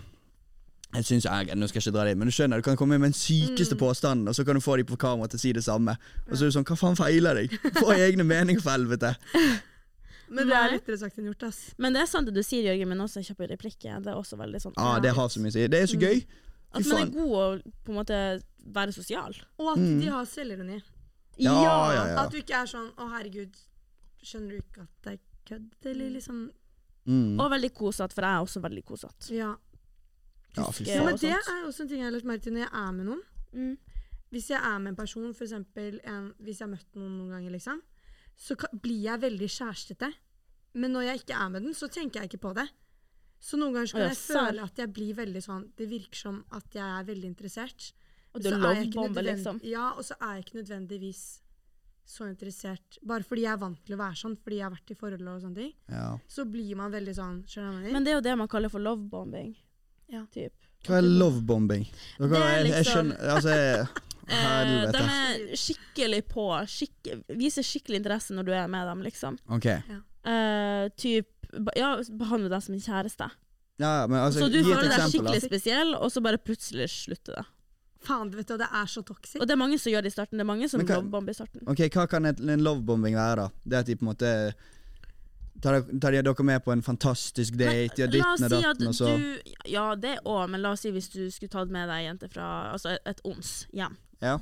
jeg synes, jeg, Nå skal jeg ikke dra det inn, men du skjønner, du kan komme med den sykeste Mm. påstanden, og så kan du få dem på kamera til å si det samme. Og så er du sånn Hva faen feiler deg? Få egne meninger, for helvete! Men det er lettere sagt enn gjort. ass. Men det er sant det du sier, Jørgen, men også kjapp replikk. ja. Det er også veldig sånn Ja, det har så mye å si. Det er så Mm. gøy. At Fy man er god å på en måte være sosial. Og at Mm. de har selvironi. Ja, ja, ja. At du ikke er sånn 'Å, herregud, skjønner du ikke at det er kødd?' Eller liksom Mm. Og veldig kosete, for jeg er også veldig kosete. Ja. Ja, Ja, men det er også en ting jeg har lagt merke til når jeg er med noen. Mm. Hvis jeg er med en person, eksempel hvis jeg har møtt noen noen ganger, liksom, så ka- blir jeg veldig kjærestete. Men når jeg ikke er med den, så tenker jeg ikke på det. Så noen ganger så kan ja, jeg føle at jeg blir veldig sånn Det virker som at jeg er veldig interessert. Og du Så er jeg ikke lovebomber, liksom. Ja, og så er jeg ikke nødvendigvis så interessert Bare fordi jeg er vant til å være sånn, fordi jeg har vært i forhold og sånne ting. Ja. Så blir man veldig sånn Skjønner jeg? Men det er jo det man kaller for lovebombing. Ja. Typ. Hva er lovebombing? Liksom, Det jeg, jeg liksom- skjønner Altså, jeg, Eh, helvete. de er skikkelig på, skikk, viser skikkelig interesse når du er med dem, liksom. Ok. Uh, typ, ja, behandle deg som en kjæreste. Ja, men altså, så du gi et føler deg da. skikkelig spesiell, og så bare plutselig slutter det. Faen, vet du, det er så toxic. Og det er mange som gjør det i starten. Det er mange som hva- lovebomber i starten. Ok, Hva kan en lovebombing være, da? Det at de på en måte Tar tar de dere med på en fantastisk date, la oss ditten og si at datten, og så du Ja, det òg, men la oss si hvis du skulle tatt med deg ei jente fra altså et, et ons hjem. Ja.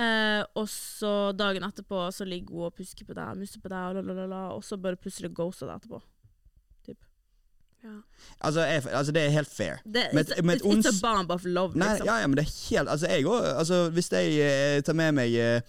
Eh, og så dagen etterpå så ligger hun og pusker på deg, musser på deg, og, og så bare plutselig ghoster deg etterpå. Ja. Altså, jeg, altså, det er helt fair. Det, Men it's, med it's, it's a bomb of love, Nei, liksom. ja, ja, men det er helt Altså, jeg òg altså, Hvis jeg eh, tar med meg eh,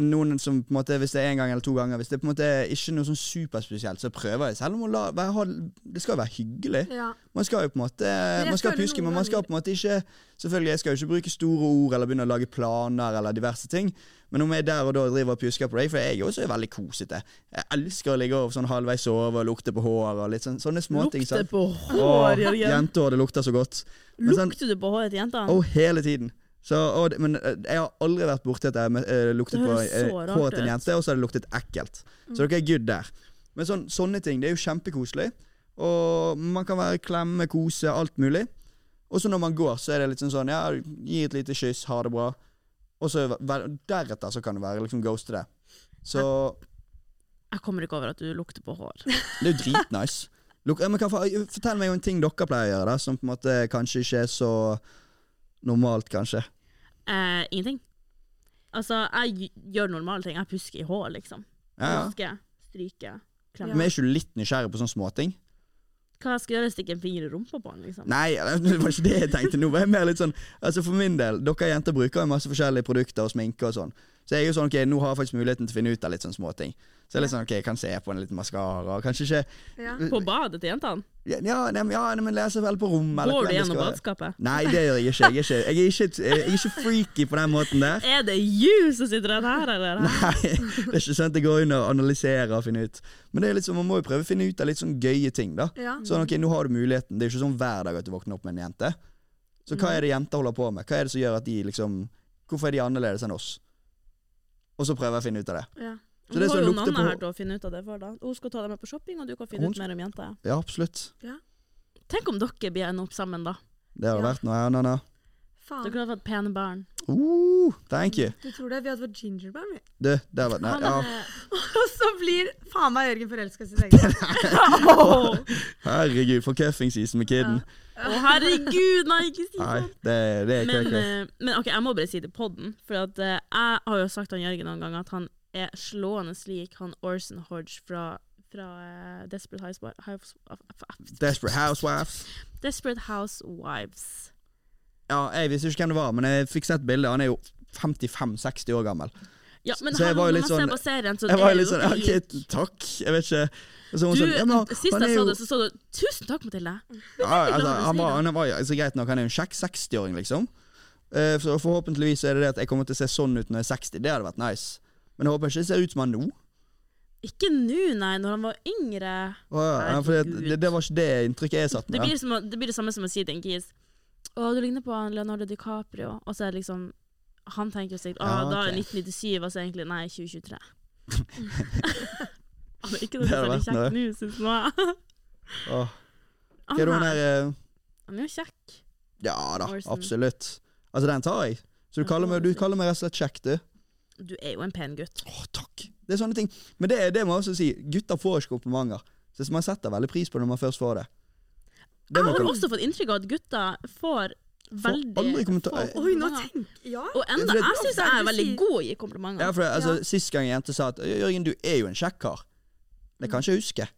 noen som på en måte Hvis det er en gang eller to ganger Hvis det på en måte er ikke noe sånn superspesielt, så prøver jeg. Selv om la, ha, det skal jo være hyggelig. ja. Man skal jo på en måte Man skal puske, men man skal på en måte ikke Selvfølgelig, jeg skal jo ikke bruke store ord eller begynne å lage planer eller diverse ting. Men om jeg der og da driver og pjusker på deg, for jeg er også veldig kosete. Jeg elsker å ligge og sånn halvveis sove og lukte på hår og litt sånn, sånne småting. Lukte på hår, Jørgen. Jentehår, det lukter så godt. Sånn- Lukter du på håret til jentene? Å, hele tiden. Så, og, men eh, jeg har aldri vært borti at jeg uh, luktet på høres eh, håret til en jente, og så har det luktet ekkelt. Så dere er good der. Men sånn, sånne ting, det er jo kjempekoselig. Og man kan være klemme, kose, alt mulig. Og så når man går, så er det litt sånn sånn Ja, gi et lite kyss, ha det bra. Og så deretter så kan det være liksom ghoste det. Så Jeg kommer ikke over at du lukter på hår. det er jo dritnice. Luk, fortell meg om en ting dere pleier å gjøre, da, som på en måte kanskje ikke er så normalt, kanskje. Eh, ingenting. Altså, jeg gjør normale ting. Jeg pusker i hår, liksom. Ja. Pusker, stryker, klemmer. Men er ikke du litt nysgjerrig på sånne småting? Hva skal jeg gjøre? Stikke en finger i rumpa på han, liksom? Nei, det var ikke det jeg tenkte. Nå var er mer litt sånn Altså For min del, dere jenter bruker jo masse forskjellige produkter og sminke og sånn. Så jeg er jo sånn, ok, nå har jeg faktisk muligheten til å finne ut av litt sånne småting. Så jeg er litt sånn, ok, jeg kan se på en liten maskara. Kanskje ikke Ja. På badet til jentene? Ja, ja, ja nei, men lese vel på rommet. Går du gjennom badskapet? Nei, det gjør jeg ikke. Jeg er ikke, jeg er ikke, jeg er ikke freaky på den måten der. Er det you som sitter rett her, eller? Nei, det er ikke sånn at jeg går inn og analyserer og finner ut. Men det er litt sånn, man må jo prøve å finne ut av litt sånn gøye ting, da. Ja. Sånn, ok, nå har du muligheten. Det er jo ikke sånn hver dag at du våkner opp med en jente. Så hva er det jenter holder på med? Hva er det som gjør at de liksom Hvorfor er de annerledes enn oss? Og så prøver jeg å finne ut av det. Ja. Så det Hun har som jo lukter Nanna på- her til å finne ut av det for da. Hun skal ta deg med på shopping, og du kan finne Hun ut mer om jenta. Ja, absolutt. Tenk om dere blir enda opp sammen, da. Det har det Ja. vært noe, annet. Nanna. Faen. Dere har fått pene barn. Uh, thank you. Du tror det? Vi hadde fått gingerbær, vi. Du, hadde vært, nei, Han ja. er- Og så blir faen meg Jørgen forelska i sitt eget barn. Åh, Herregud, for cuffing season med kiden. Å, herregud, nei, ikke si Nei, sånn. det, det er Men, kø-kø. eh, men ok, jeg må bare si det på podden, for at, eh, jeg har jo sagt til han Jørgen noen gang at han er slående lik han Orson Hodge fra, fra uh, Desperate Housewives. Desperate Housewives. Desperate Housewives. Ja, jeg visste ikke hvem det var, men jeg fikk sett bildet. Han er jo 55-60 år gammel. Ja, men Så jeg var jo litt sånn- serien, så Jeg var jo litt sånn OK, takk. Jeg vet ikke. Så Du, sånn, ja, men sist jeg så det, så så du 'Tusen takk, Mathilde'. Ja, altså, han, var, han var altså, greit nok, han er jo en kjekk 60-åring, liksom. Uh, så forhåpentligvis er det det at jeg kommer til å se sånn ut når jeg er 60. Det hadde vært nice. Men jeg håper ikke det ser ut som han nå. Ikke nå, nei, når han var yngre. Å, ja, for det, det, det var ikke det inntrykket jeg satt Det med. blir, som, det blir det samme som å si til en kis Å, du ligner på Leonardo DiCaprio. Og så er det liksom Han tenker jo sikkert Å, Ja, da er ok. 1997, og så egentlig Nei, 2023. Han er ikke noe særlig kjekk nå, syns jeg. Hva er det hun er- der eh, Han er jo kjekk. Ja da, Orson. absolutt. Altså, den tar jeg. Så du kaller meg, du kaller meg rett og slett kjekk, du. Du er jo en pen gutt. Å, takk. Det er sånne ting. Men det, det må jeg også si. Gutter får ikke komplimenter. Så man setter veldig pris på det når man først får det. det Jeg har også fått inntrykk av at gutter får veldig aldri kommentar- få Oi, nå tenk! Ja. Og enda, jeg syns jeg er veldig god i komplimenter. Ja, for det, altså, Ja. Sist gang en jente sa at Jørgen, du er jo en kjekk kar. Det kan ikke jeg huske.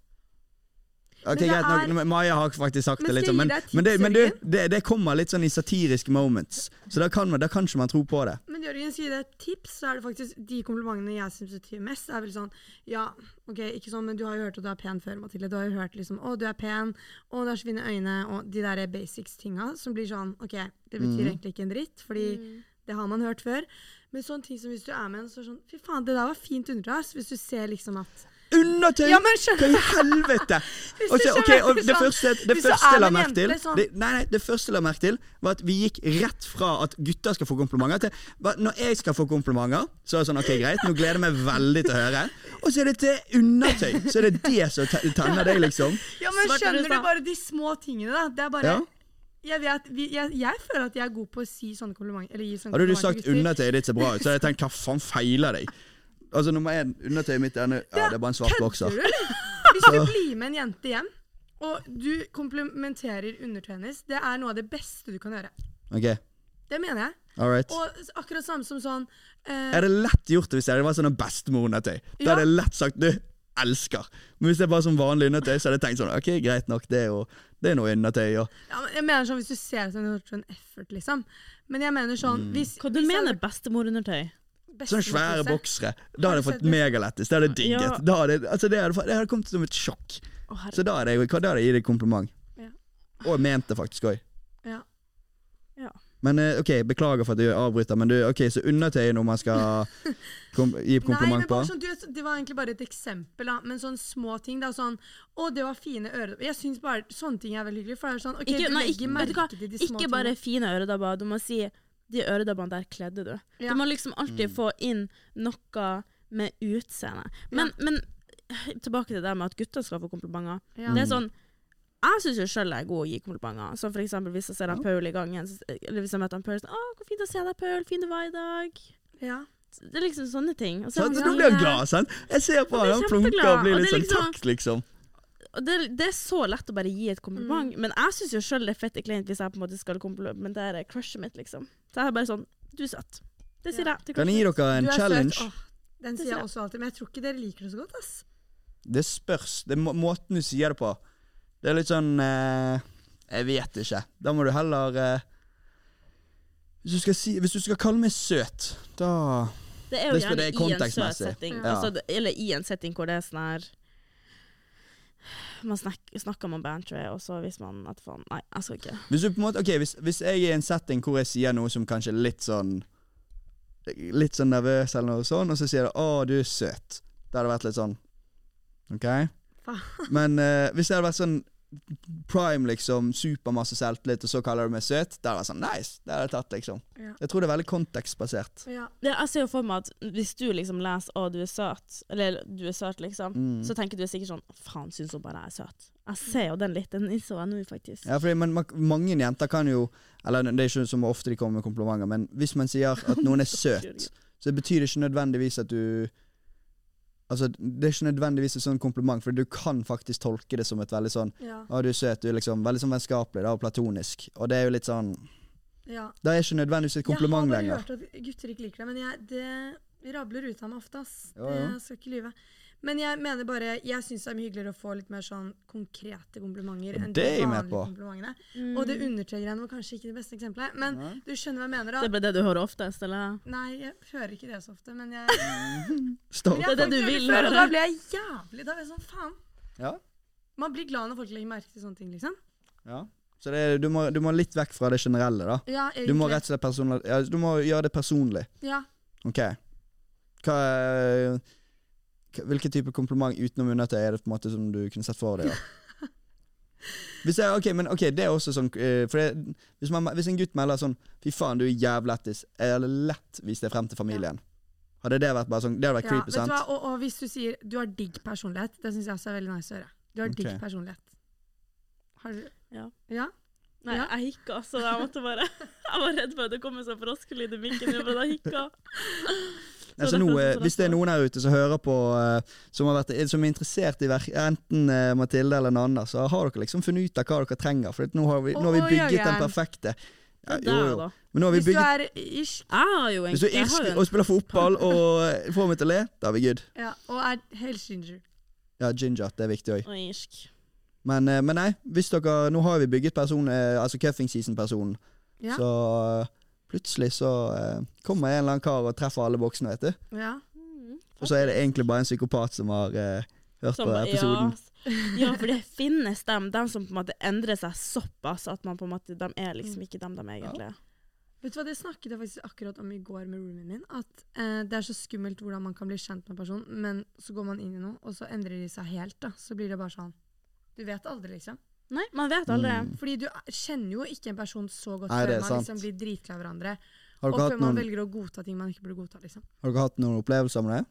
Ok, Men greit nok, er- Maja har faktisk sagt Men det litt sånn, men, men, det, men du, det, det kommer litt sånn i satiriske moments. Så da kan, man, da kan ikke man tro på det. Men Jørgen sier det et tips, så er det faktisk de komplimentene jeg syns betyr mest, er vel sånn Ja, ok, ikke sånn, men du har jo hørt at du er pen før, Mathilde. Du har jo hørt liksom Å, du er pen, å, du har så fine øyne, og de der basics-tinga som blir sånn OK, det betyr mm. egentlig ikke en dritt, fordi Mm. det har man hørt før. Men sånne ting som hvis du er med en, så er det sånn Fy faen, det der var fint undertøy. Hvis du ser liksom at Undertøy! Ja, men Hva i helvete? Også, Og du så- ok, skjønner, og det sånn, første, det første jeg la merke til sånn- det, Nei, nei, det første jeg la merke til, var at vi gikk rett fra at gutter skal få komplimenter, til at når jeg skal få komplimenter, så er det sånn OK, greit, nå gleder jeg meg veldig til å høre. Og så er det til undertøy. Så er det det som te- tenner deg, liksom. Ja, men skjønner du du bare de små tingene, da? Det er bare Ja. jeg, vet, vi, jeg, jeg føler at jeg er god på å si sånne komplimenter. Eller gi sånne Hadde du sagt undertøyet ditt ser bra ut, så hadde jeg tenkt hva faen feiler deg? Altså Nummer én, undertøyet mitt er, ja, det er bare en svart bokser. Hvis du blir med en jente hjem, og du komplementerer undertøyet hennes, det er noe av det beste du kan gjøre. Ok, Det mener jeg. all right. Og akkurat samme som sånn eh, Er det lett gjort det hvis det var sånn bestemor-undertøy? Da Ja. er det lett sagt du elsker. Men hvis det er bare som vanlig undertøy, så hadde jeg tenkt sånn ok, greit nok, det er jo det er noe undertøy. Og, ja, men Jeg mener sånn hvis du ser at som en sånn effort, liksom. Men jeg mener sånn hvis, Hva du hvis jeg mener bestemorundertøy? Sånne svære boksere. Da hadde jeg fått du sett megalettis. Det hadde jeg digget. Ja. Da hadde, altså det, hadde, det hadde kommet som et sjokk. Å. Så da hadde jeg, da hadde jeg gitt deg kompliment. Ja. Og jeg mente det faktisk òg. Ja. Ja. Men eh, ok, beklager for at jeg avbryter, men du, ok, så undertøy når man skal kom, gi kompliment på? sånn, Det var egentlig bare et eksempel, da. Men sånne små ting. da, sånn, Å, det var fine øredobber. Jeg syns bare sånne ting er veldig hyggelig. For det er sånn, ok, Ikke, du nei, legger ikke, merke til de små ikke bare tingene. fine øredobber. Du må si de øredobbene der kledde du. Ja. Du må liksom alltid Mm. få inn noe med utseende. Men, men tilbake til det med at gutter skal få komplimenter. Ja. Det er sånn Jeg syns jo sjøl jeg er god å gi komplimenter. Som for eksempel hvis jeg ser han Ja. Paul i gangen, eller hvis jeg møter han Paul sånn 'Å, hvor fint å se deg, Paul. Fin du var i dag.' Ja. Det er liksom sånne ting. Og så Så sånn, blir han glad, sant? Jeg ser på Han han, plunker og blir litt det sånn liksom- takk, liksom. Det, det er så lett å bare gi et kompliment, Mm. men jeg syns jo sjøl det er fett kleint hvis jeg på en måte skal komplimentere crushet mitt, liksom. Så jeg er bare sånn Du er søt. Det sier Ja. jeg til Kan jeg gi dere en challenge? søt. Den sier jeg også alltid, men jeg tror ikke dere liker det så godt. ass. Det spørs. Det er må måten du sier det på. Det er litt sånn eh, Jeg vet ikke. Da må du heller eh, hvis, du skal si, hvis du skal kalle meg søt, da Det er jo Det gjerne det er i en søt setting. Ja. Altså, eller i en setting hvor det er sånn her Man snakker, snakker man bantry, og så hvis man at faen Nei, jeg skal ikke. Hvis du på en måte Ok, hvis, hvis jeg er i en setting hvor jeg sier noe som kanskje er litt sånn Litt sånn nervøs eller noe sånn, og så sier du 'Å, du er søt', da hadde det vært litt sånn OK? Men uh, hvis det hadde vært sånn prime, liksom, supermasse selvtillit, og så kaller du meg søt. Det er det sånn nice. Det hadde jeg tatt, liksom. Ja. Jeg tror det er veldig kontekstbasert. Ja. Det, jeg ser jo for meg at hvis du liksom leser 'Å, du er søt', eller 'du er søt', liksom, Mm. så tenker du sikkert sånn 'Faen, syns hun bare jeg er søt'. Jeg ser jo den litt. Den innså jeg nå, faktisk. Ja, fordi, men ma- mange jenter kan jo Eller det er ikke så ofte de kommer med komplimenter, men hvis man sier at noen er søt, så betyr det ikke nødvendigvis at du Altså, Det er ikke nødvendigvis et sånn kompliment, for du kan faktisk tolke det som et veldig sånn Ja. 'Å, du er søt', du er liksom veldig sånn vennskapelig da, og platonisk. Og det er jo litt sånn ja. Det er ikke nødvendigvis et kompliment lenger. Jeg har bare hørt at gutter ikke liker det, men jeg, det rabler ut av meg ofte. ass. Jo, jo. Det skal ikke lyve. Men jeg mener bare, jeg syns det er mye hyggeligere å få litt mer sånn konkrete komplimenter enn Det de med vanlige på. komplimentene. Mm. Og det undertøygreiene var kanskje ikke det beste eksempelet, men Nei. du skjønner hva jeg mener. Det da. er bare det du hører oftest, eller? Nei, jeg hører ikke det så ofte, men jeg, Stopp. Det er det du vil høre. Da blir jeg jævlig Da blir jeg sånn, faen. Ja. Man blir glad når folk legger merke til sånne ting, liksom. ja. Så det er, du, må, du må litt vekk fra det generelle, da. Ja, egentlig. Du må rett og slett personlig, ja, du må gjøre det personlig. Ja. Ok. Hva, er- Hvilken type kompliment utenom undertøy er det på en måte som du kunne sett for deg? da? Hvis, jeg, ok, men ok, det er også sånn eh, For det, hvis, man, hvis en gutt melder sånn 'Fy faen, du er jævlættis', jeg hadde lett vist det frem til familien. Hadde det vært bare sånn Det hadde vært ja. creepy, sant? Og, og hvis du sier du har digg personlighet, det syns jeg også er veldig nice å høre. Du har okay. digg personlighet. Har du Ja. Ja? Nei, Ja. jeg hikka, så jeg måtte bare Jeg var redd for at det kom en sånn froskelyd i mikken min, for jeg hikka. Altså, så hvis det er noen her ute som hører på eh, som, har vært, som er interessert i enten eh, Mathilde eller Nanna, så har dere liksom funnet ut av hva dere trenger. For nå har vi, nå har vi bygget den perfekte ja, jo, jo. Hvis du er irsk jo Hvis du er irsk og spiller fotball og får meg til å le, da er vi good. ja, og er helt ginger. Ja, ginger. Det er viktig òg. og irsk. Men, eh, men nei, hvis dere Nå har vi bygget person, altså cuffing season-personen. Ja. Så plutselig så eh, kommer en eller annen kar og treffer alle boksene, vet du. ja. Mm, Og så er det egentlig bare en psykopat som har eh, hørt Som- på episoden. Ja, ja, for det finnes dem, dem som på en måte endrer seg såpass at man på en måte, de er liksom ikke dem de egentlig er. Vet du hva, Det snakket jeg faktisk akkurat om i går med roomien min. At eh, Det er så skummelt hvordan man kan bli kjent med en person, men så går man inn i noe, og så endrer de seg helt. da. Så blir det bare sånn Du vet aldri, liksom. Nei, man vet aldri. Mm. Fordi du er- kjenner jo ikke en person så godt Nei, før man liksom blir dritglad i hverandre. Har Og før hatt man noen, velger å godta ting man ikke burde godta. liksom. har dere hatt noen opplevelser med det?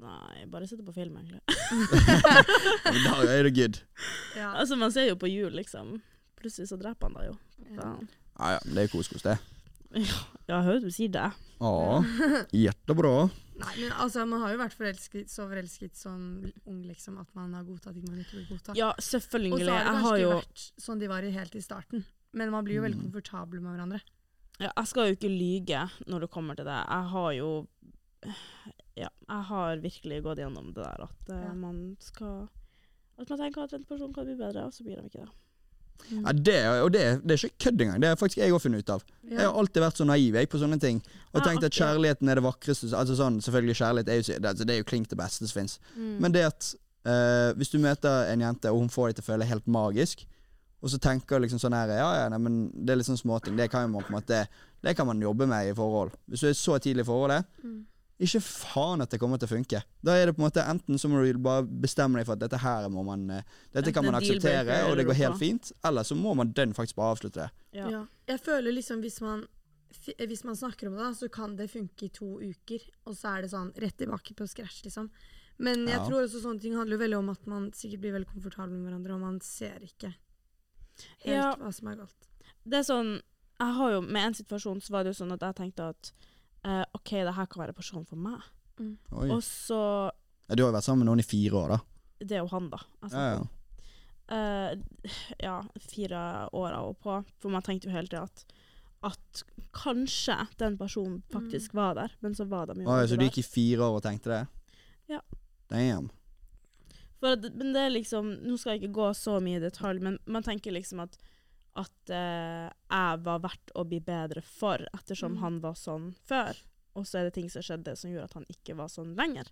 Nei, bare sitte på film, egentlig. Da er det good. Ja. Altså, man ser jo på jul, liksom. Plutselig så dreper han deg jo. Ja. Ja, ja, det er kos-kos, det. Ja, jeg hører du sier det. Ja, hjertebra. Nei, men altså, Man har jo vært forelsket, så forelsket som ung liksom, at man har godtatt ting man ikke vil godta. Ja, selvfølgelig. og så har det kanskje har ikke jo vært sånn de var helt i starten. Men man blir jo veldig Mm. komfortable med hverandre. ja, Jeg skal jo ikke lyge når det kommer til det. Jeg har jo Ja, jeg har virkelig gått gjennom det der at uh, Ja. man skal At man tenker at en person kan bli bedre, og så blir de ikke det. Mm. Ja, det, og det, det er ikke kødd engang. Det har faktisk jeg òg funnet ut av. Jeg har alltid vært så naiv jeg, på sånne ting. Og Ja, tenkt at kjærligheten er det vakreste Altså sånn, Selvfølgelig, kjærlighet er jo, det, altså, det er jo klink det beste som fins. Mm. Men det at uh, hvis du møter en jente, og hun får deg til å føle helt magisk, og så tenker du liksom sånn her Ja, ja, nei, men det er litt sånn småting. Det kan man på en måte Det kan man jobbe med i forhold. Hvis du er så tidlig i forholdet, Mm. Ikke faen at det kommer til å funke. Da er det på en måte Enten så må du bare bestemme deg for at dette her må man eh, Dette kan man akseptere, og det går helt fint. Eller så må man den faktisk bare avslutte det. ja. Ja. Jeg føler liksom hvis man, hvis man snakker om det, da, så kan det funke i to uker. Og så er det sånn rett tilbake på scratch, liksom. Men jeg Ja. tror også sånne ting handler veldig om at man sikkert blir veldig komfortabel med hverandre, og man ser ikke helt Ja. hva som er galt. Det er sånn Jeg har jo Med en situasjon så var det jo sånn at jeg tenkte at eh, OK, det her kan være personen for meg. Mm. Og så Ja, du har jo vært sammen med noen i fire år, da. Det er jo han, da. Altså, Ja, ja. Eh, ja, fire år av og på. For man tenkte jo hele tida at at kanskje den personen faktisk var der, men så var de jo ikke der. så du gikk i fire år og tenkte det? Ja. Damn. For men det er liksom Nå skal jeg ikke gå så mye i detalj, men man tenker liksom at at eh, jeg var verdt å bli bedre for, ettersom Mm. han var sånn før. Og så er det ting som skjedde som gjorde at han ikke var sånn lenger.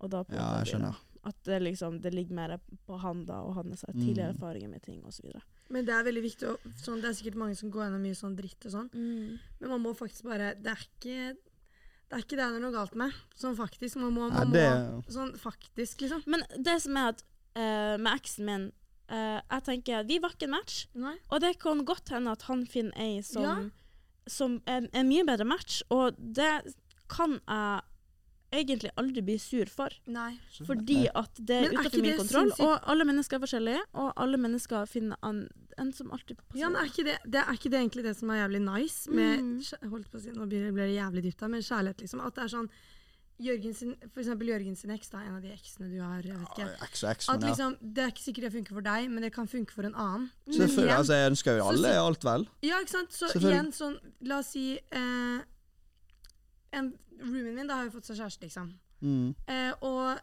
Og da på Ja, jeg skjønner. At det liksom det ligger mer på han da, og hans tidligere Mm. erfaringer med ting osv. Men det er veldig viktig å, sånn, Det er sikkert mange som går gjennom mye sånn dritt og sånn, men man må faktisk bare Det er ikke det er ikke det det er noe galt med. Sånn faktisk. Man må, Ja, man det må Sånn faktisk, liksom. Men det som er at uh, med eksen min eh, Jeg tenker Vi var ikke en match, Nei. og det kan godt hende at han finner ei som, Ja. som er en mye bedre match, og det kan jeg egentlig aldri bli sur for. Nei. Fordi at det er er utenfor min kontroll, sinnssykt? og alle mennesker er forskjellige, og alle mennesker finner en, en som alltid passer. Ja, men er ikke, det, det er ikke det egentlig det som er jævlig nice med Mm. holdt på å si, Nå blir det, blir det jævlig dypt her, men kjærlighet, liksom. At det er sånn Jørgen sin, For eksempel Jørgen sin eks, da, en av de eksene du har. jeg vet ikke. X og ex, At liksom, Det er ikke sikkert det funker for deg, men det kan funke for en annen. Selvfølgelig, altså Jeg ønsker jo Så alle si- alt vel. Ja, ikke sant? Så igjen sånn La oss si eh, en, Roomien min da har jo fått seg kjæreste, liksom. Mm. Eh, og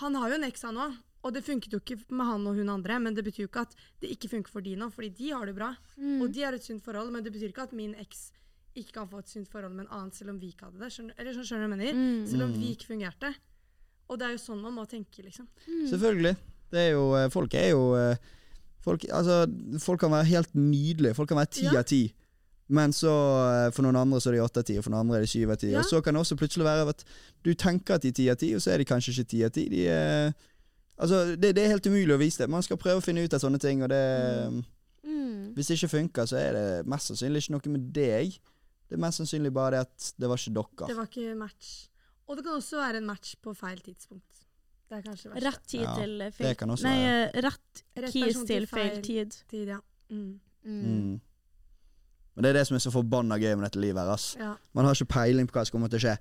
han har jo en eks, han òg. Og det funket jo ikke med han og hun andre, men det betyr jo ikke at det ikke funker for de nå, fordi de har det bra. Mm. Og de har et sunt forhold, men det betyr ikke at min eks ikke kan få et sunt forhold med en annen, selv om vi ikke hadde det. Skjønner, eller skjønner du hva jeg mener? Mm. Selv om Mm. vi ikke fungerte. Og det er jo sånn man må tenke, liksom. Mm. Selvfølgelig. Det er jo eh, Folk er jo eh, folk, altså, folk kan være helt nydelige. Folk kan være ti Ja. av ti. Men så eh, for noen andre så er de åtte av ti, og for noen andre er de syv av ti. Ja. Og så kan det også plutselig være at du tenker at de er ti av ti, og så er de kanskje ikke ti av ti. De er Altså, det, det er helt umulig å vise det. Man skal prøve å finne ut av sånne ting, og det Mm. Hvis det ikke funker, så er det mest sannsynlig ikke noe med deg. Det er mest sannsynlig bare det at det var ikke dere. Det var ikke match. Og det kan også være en match på feil tidspunkt. Det er kanskje verst. Rett tid Ja, til feil Nei, være. eh, rett Rett keys til feil tid. tid, ja. Mm. Mm. Men det er det som er så forbanna gøy med dette livet her. ass. ja. Man har ikke peiling på hva som kommer til å skje.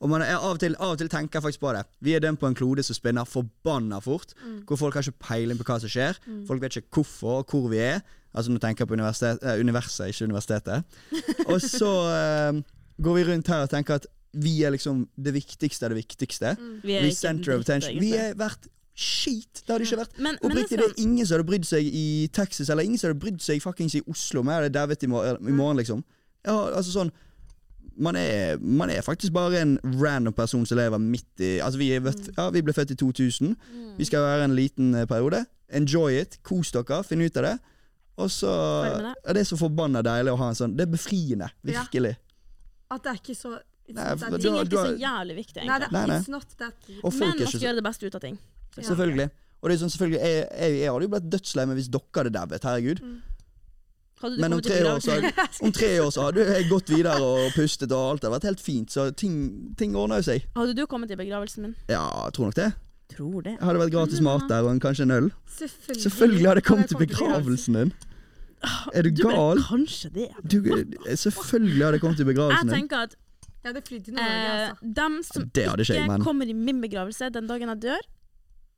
Og man er av og, til, av og til tenker jeg faktisk på det. Vi er dømt på en klode som spinner forbanna fort. Mm. Hvor folk har ikke peiling på hva som skjer. Mm. Folk vet ikke hvorfor og hvor vi er. Altså Nå tenker jeg på universitet, eh, universet, ikke universitetet. Og så eh, går vi rundt her og tenker at vi er liksom det viktigste av det viktigste. Mm. Vi Vi er er center of attention. Vi er verdt skit. Det hadde ikke vært Men, men Oppriktig, det det er ingen som hadde brydd seg i Texas, eller ingen som hadde brydd seg fuckings i Oslo. Vi hadde dauet i, i morgen, liksom. Ja, altså sånn man er, man er faktisk bare en random person som lever midt i Altså, vi, er, vet- ja, vi ble født i 2000. Mm. Vi skal være en liten eh, periode. Enjoy it. Kos dere. Finn ut av det. Og så det. ja, Det er så forbanna deilig å ha en sånn Det er befriende. Ja. Virkelig. At det er ikke så Nei, for Ting er ikke så jævlig viktig, Nei, det, egentlig. Nei, nei. not that. Og folk Men er man skal gjøre det beste ut av ting. Ja. Selvfølgelig. Og det er sånn, selvfølgelig Jeg, jeg, jeg hadde jo blitt dødslei meg hvis dere hadde dauet. Herregud. Mm. Men om tre, år så, om tre år så hadde jeg gått videre og pustet, og alt hadde vært helt fint. Så ting, ting ordner jo seg. Hadde du kommet i begravelsen min? Ja, jeg tror nok det. Tror det. Det hadde vært gratis mat der og kanskje en øl. Selvfølgelig, Selvfølgelig hadde jeg kommet til begravelsen din. Er du Du gal? Kanskje det. Du, selvfølgelig hadde jeg kommet til begravelsen din. Jeg tenker at Jeg hadde flydd til Nord-Norge, eh, altså. dem som Det ikke ikke kommer i min begravelse den dagen jeg dør,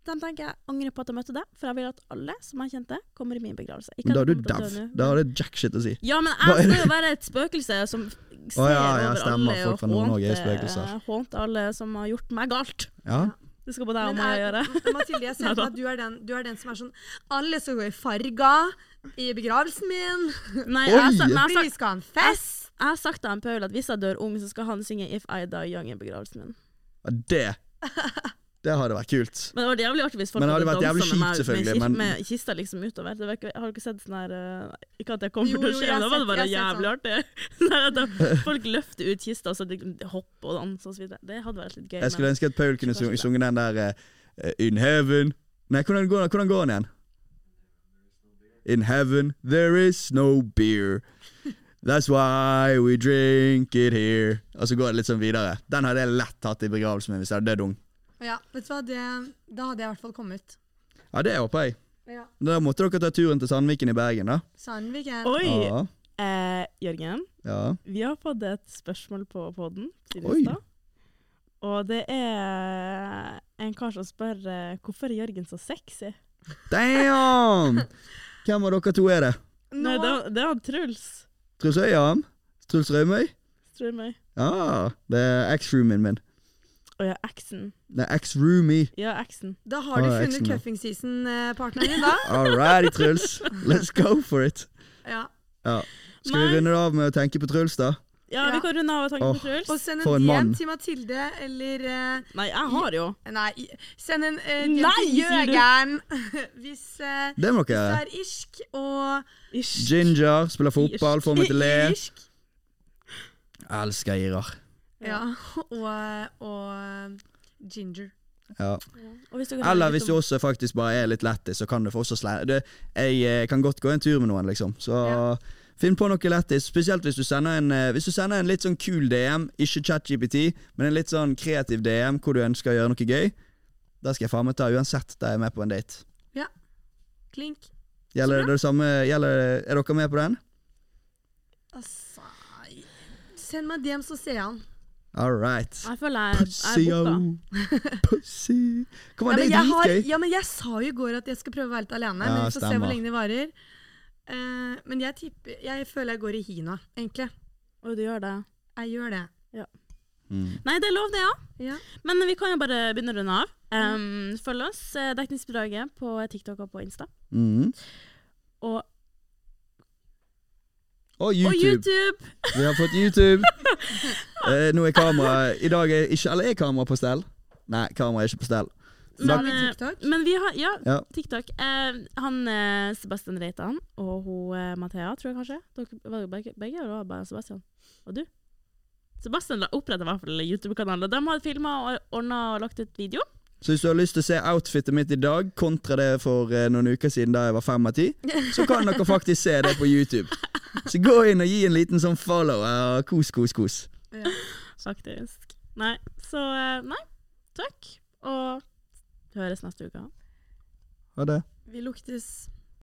dem tenker jeg angrer på at jeg møtte deg, for jeg vil at alle som jeg kjente, kommer i min begravelse. Ikke da er du nå, Da har det jack shit å si. Ja, men jeg skal jo være et spøkelse som ser oh, ja, ja, over alle Folk og fra Nord-Norge hånter- spøkelser. alle som har gjort meg galt. Ja. Det skal både jeg og meg gjøre. Mathilde, jeg ser at du er, den, du er den som er sånn Alle skal gå i farga i begravelsen min. Nei, jeg, Vi skal ha en fest. jeg har sagt til Paul at hvis jeg dør ung, så skal han synge If I Die Young i begravelsen min. Ja, Det Det hadde vært kult. Men det var jævlig artig hvis folk hadde dansa med, kjipt, meg med, men- med kista liksom utover. Det var ikke, har du ikke sett sånn her eh, Ikke at det kommer til å skje, jeg da var det sett- bare jævlig sånn. artig. Sånn at da folk løfter ut kista, og så de hopper og danser og så videre. Det hadde vært litt gøy. Jeg skulle men- ønske at Paul kunne sunge, sung den der uh, In heaven Nei, hvordan går, hvordan går den igjen? In heaven there is no beer. That's why we drink it here. Og så går det litt sånn videre. Den hadde jeg lett hatt i begravelsen min hvis jeg hadde dødd ung. Ja, vet du hva, det, da hadde jeg i hvert fall kommet. Ja, det håper jeg. Ja. Da måtte dere ta turen til Sandviken i Bergen, da. Sandviken. Oi! Ja. Eh, Jørgen, ja. vi har fått et spørsmål på poden siden i stad. Og det er en kar som spør eh, hvorfor er Jørgen så sexy? Damn! Hvem av dere to er det? Nei, det, er- det er han Truls. Truls Øyam? Truls Rømøy? Meg. Ja, det er eks-roomien min. Og ja, eksen. Nei, ex-roomie. Ja, eksen. da har du Å, funnet cuffing season-partneren din, da. Alrighty, Truls. Let's go for it. Ja. Ja. Skal vi runde av med å tenke på Truls, da? Ja, Ja. vi kan runde av og tenke oh, på Truls. Og send en en DM til Mathilde, eller uh, Nei, jeg har jo. Nei, send en uh, DM Nei, til sier hvis, uh, Det må hvis du er irsk og Ginger, spiller fotball, får meg til å le. Elsker Irar. Ja. Og, og ginger. Ja. Og hvis Eller hvis du også faktisk bare er litt lættis, så kan du få også slære det, Jeg eh, kan godt gå en tur med noen, liksom. Så Ja. finn på noe lættis. Spesielt hvis du sender en eh, Hvis du sender en litt sånn kul DM, ikke ChatGPT, men en litt sånn kreativ DM hvor du ønsker å gjøre noe gøy. Da skal jeg faen meg ta uansett da jeg er med på en date. Klink. Gjelder det det samme gjelder, Er dere med på den? Altså Send meg DM, så ser jeg han. All right. Jeg føler jeg, jeg er booka. Pussy. Kom Ja an, ja, det er dritgøy. ja, men jeg sa jo i går at jeg skal prøve å være litt alene. Ja, men vi får se hvor lenge det varer. Uh, men jeg tipper Jeg føler jeg går i hina, egentlig. Og du gjør det. Jeg gjør det. Mm. Nei, det er lov, det, ja. Ja. Men vi kan jo bare begynne å runde av. Um, følg oss, eh, Dekningsbidraget, på TikTok og på Insta. Mm. Og, Og og YouTube. YouTube! Vi har fått YouTube. Eh, nå er kameraet I dag er ikke Eller er kamera på stell? Nei, kamera er ikke på stell. Men, vi eh, TikTok. Men vi har Ja, Ja. TikTok. Eh, han eh, Sebastian Reitan og hun eh, Mathea, tror jeg kanskje. Dere var begge, begge var det bare Sebastian? Og du? Sebastian oppretta i hvert fall YouTube-kanalen. De har filma og ordna og lagt ut video. Så hvis du har lyst til å se outfitet mitt i dag, kontra det for eh, noen uker siden da jeg var fem av ti, så kan dere faktisk se det på YouTube. Så gå inn og gi en liten sånn follow. og kos, kos, kos. Ja. Faktisk. Nei, så eh, Nei, takk. Og høres neste uke. Ha det. Vi luktes.